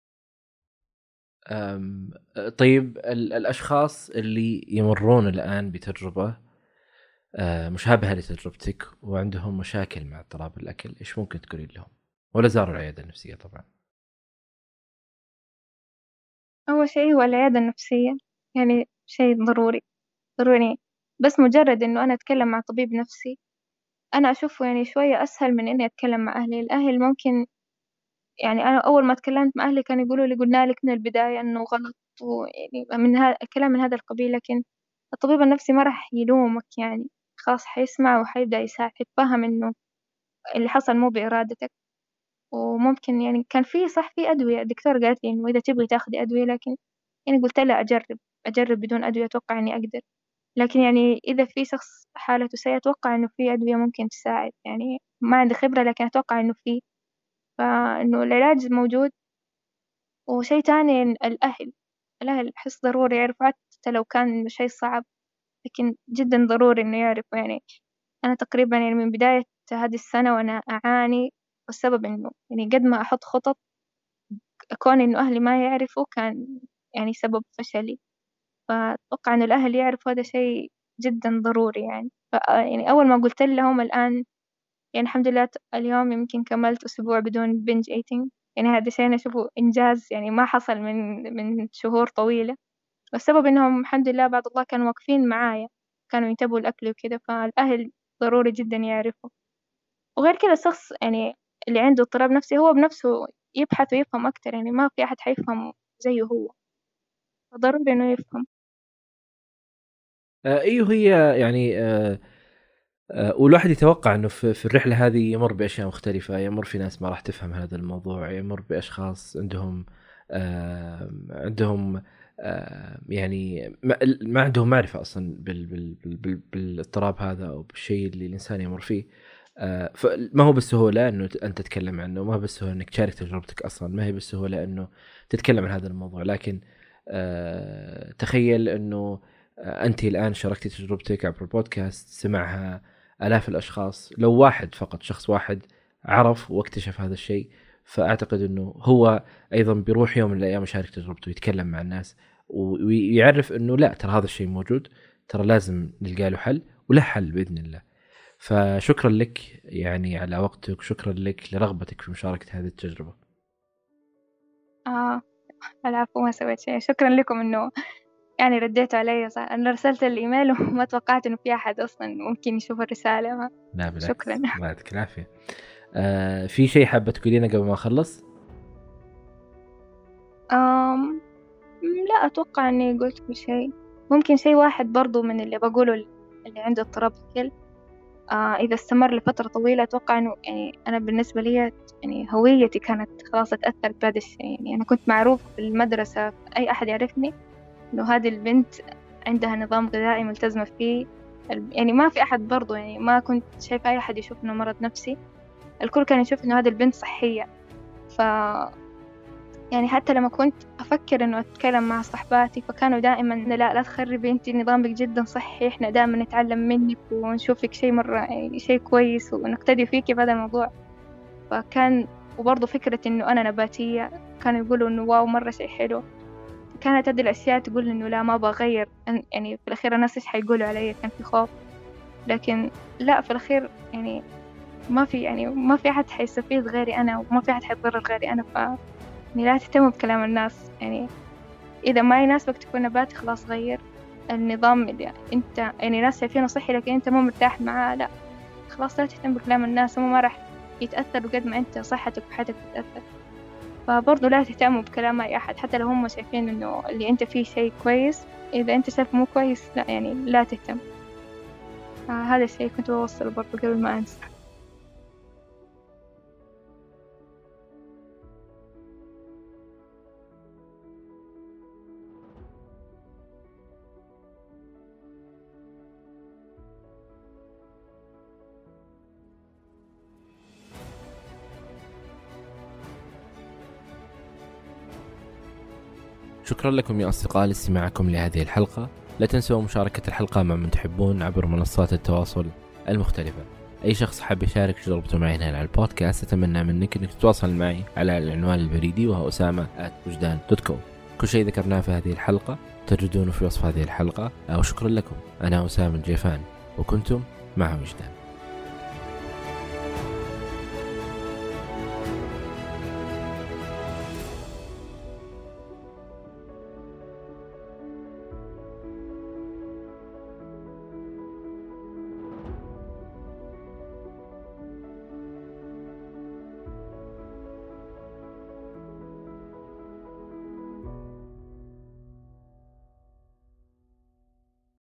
طيب الأشخاص اللي يمرون الآن بتجربة آه، مشابهة لتجربتك وعندهم مشاكل مع اضطراب الأكل إيش ممكن تقولين لهم؟ ولا زاروا العيادة النفسية طبعا. أول شيء هو العيادة النفسية يعني شيء ضروري ضروري بس مجرد إنه أنا أتكلم مع طبيب نفسي أنا أشوفه يعني شوية أسهل من إني أتكلم مع أهلي. الأهل ممكن يعني أنا أول ما تكلمت مع أهلي كانوا يقولوا لي قلنا لك من البداية إنه غلط ويعني من هذا الكلام من هذا القبيل لكن الطبيب النفسي ما راح يلومك يعني. خلاص حيسمع وحيبدأ يساعد حيتفهم إنه اللي حصل مو بإرادتك. وممكن يعني كان في صح في أدوية الدكتور قالت لي إنه إذا تبغي تاخدي أدوية لكن يعني قلت لها أجرب أجرب بدون أدوية أتوقع إني أقدر. لكن يعني إذا في شخص حالته سيئة أتوقع إنه في أدوية ممكن تساعد. يعني ما عندي خبرة لكن أتوقع إنه في. فإنه العلاج موجود. وشي تاني الأهل. الأهل أحس ضروري يعرفوا حتى لو كان شي صعب. لكن جدا ضروري إنه يعرفوا. يعني أنا تقريبا يعني من بداية هذه السنة وأنا أعاني والسبب إنه يعني قد ما أحط خطط كون إنه أهلي ما يعرفوا كان يعني سبب فشلي. فأتوقع إنه الأهل يعرفوا هذا شيء جدا ضروري يعني. يعني أول ما قلت لهم الآن يعني الحمد لله اليوم يمكن كملت أسبوع بدون بنج ايتينج يعني هذا شيء أنا أشوفه إنجاز يعني ما حصل من من شهور طويلة. والسبب إنهم الحمد لله بعد الله كانوا واقفين معايا كانوا ينتبهوا الأكل وكذا فالأهل ضروري جدا يعرفوا. وغير كذا الشخص يعني اللي عنده اضطراب نفسي هو بنفسه يبحث ويفهم أكتر يعني ما في أحد حيفهم زيه هو. ضروري إنه يفهم. أيوه هي يعني آه آه والواحد يتوقع إنه في, الرحلة هذه يمر بأشياء مختلفة يمر في ناس ما راح تفهم هذا الموضوع يمر بأشخاص عندهم عندهم يعني ما عندهم معرفة أصلا بال بال بال بالاضطراب هذا أو بالشيء اللي الإنسان يمر فيه. آه فما هو بالسهولة إنه أنت تتكلم عنه ما هو بالسهولة إنك تشارك تجربتك أصلا ما هي بالسهولة إنه تتكلم عن هذا الموضوع. لكن آه تخيل إنه آه، أنت الآن شاركتي تجربتك عبر البودكاست سمعها آلاف الأشخاص لو واحد فقط شخص واحد عرف واكتشف هذا الشيء فأعتقد إنه هو أيضا بيروح يوم من الأيام يشارك تجربته ويتكلم مع الناس. ويعرف انه لا ترى هذا الشيء موجود ترى لازم نلقى له حل وله حل بإذن الله. فشكرا لك يعني على وقتك وشكرا لك لرغبتك في مشاركة هذه التجربة. آه العفو ما سويت شيء. شكرا لكم إنه يعني رديتوا علي صح؟ أنا رسلت الإيميل وما توقعت إنه في أحد أصلا ممكن يشوف الرسالة. ما. لا بالعكس. شكرا. الله يعطيك العافية. آه في شيء حابة تقولينه قبل ما أخلص؟ أم لا أتوقع إني قلت كل شيء. ممكن شيء واحد برضو من اللي بقوله اللي عنده اضطراب الكل آه إذا استمر لفترة طويلة أتوقع إنه يعني أنا بالنسبة لي يعني هويتي كانت خلاص اتأثرت بهذا الشيء. يعني أنا كنت معروف في المدرسة أي أحد يعرفني إنه هذه البنت عندها نظام غذائي ملتزمة فيه. يعني ما في أحد برضو يعني ما كنت شايفة أي أحد يشوف إنه مرض نفسي. الكل كان يشوف إنه هذه البنت صحية. ف يعني حتى لما كنت أفكر إنه أتكلم مع صحباتي فكانوا دائما لا لا تخربي أنت نظامك جدا صحي إحنا دائما نتعلم منك ونشوفك شيء مرة شيء كويس ونقتدي فيكي في هذا الموضوع. فكان وبرضه فكرة إنه أنا نباتية كانوا يقولوا إنه واو مرة شيء حلو. كانت هذه الأشياء تقول إنه لا ما بغير يعني في الأخير الناس إيش حيقولوا علي؟ كان في خوف. لكن لا في الأخير يعني ما في يعني ما في أحد حيستفيد غيري أنا وما في أحد حيتضرر غيري أنا. ف يعني لا تهتموا بكلام الناس. يعني إذا ما يناسبك تكون نباتي خلاص غير النظام اللي أنت يعني ناس شايفينه صحي لكن أنت مو مرتاح معاه لا. خلاص لا تهتم بكلام الناس هم ما راح يتأثر بقد ما أنت صحتك وحياتك تتأثر فبرضه لا تهتموا بكلام أي أحد حتى لو هم شايفين إنه اللي أنت فيه شيء كويس إذا أنت شايف مو كويس لا يعني لا تهتم. هذا الشيء كنت بوصله برضه قبل ما أنسى. شكرا لكم يا أصدقاء لاستماعكم لهذه الحلقة. لا تنسوا مشاركة الحلقة مع من تحبون عبر منصات التواصل المختلفة. أي شخص حاب يشارك تجربته معي هنا على البودكاست أتمنى منك أنك تتواصل معي على العنوان البريدي وهو أسامة وجدان dot com كل شيء ذكرناه في هذه الحلقة تجدونه في وصف هذه الحلقة. وشكرا لكم. أنا أسامة الجيفان وكنتم مع وجدان.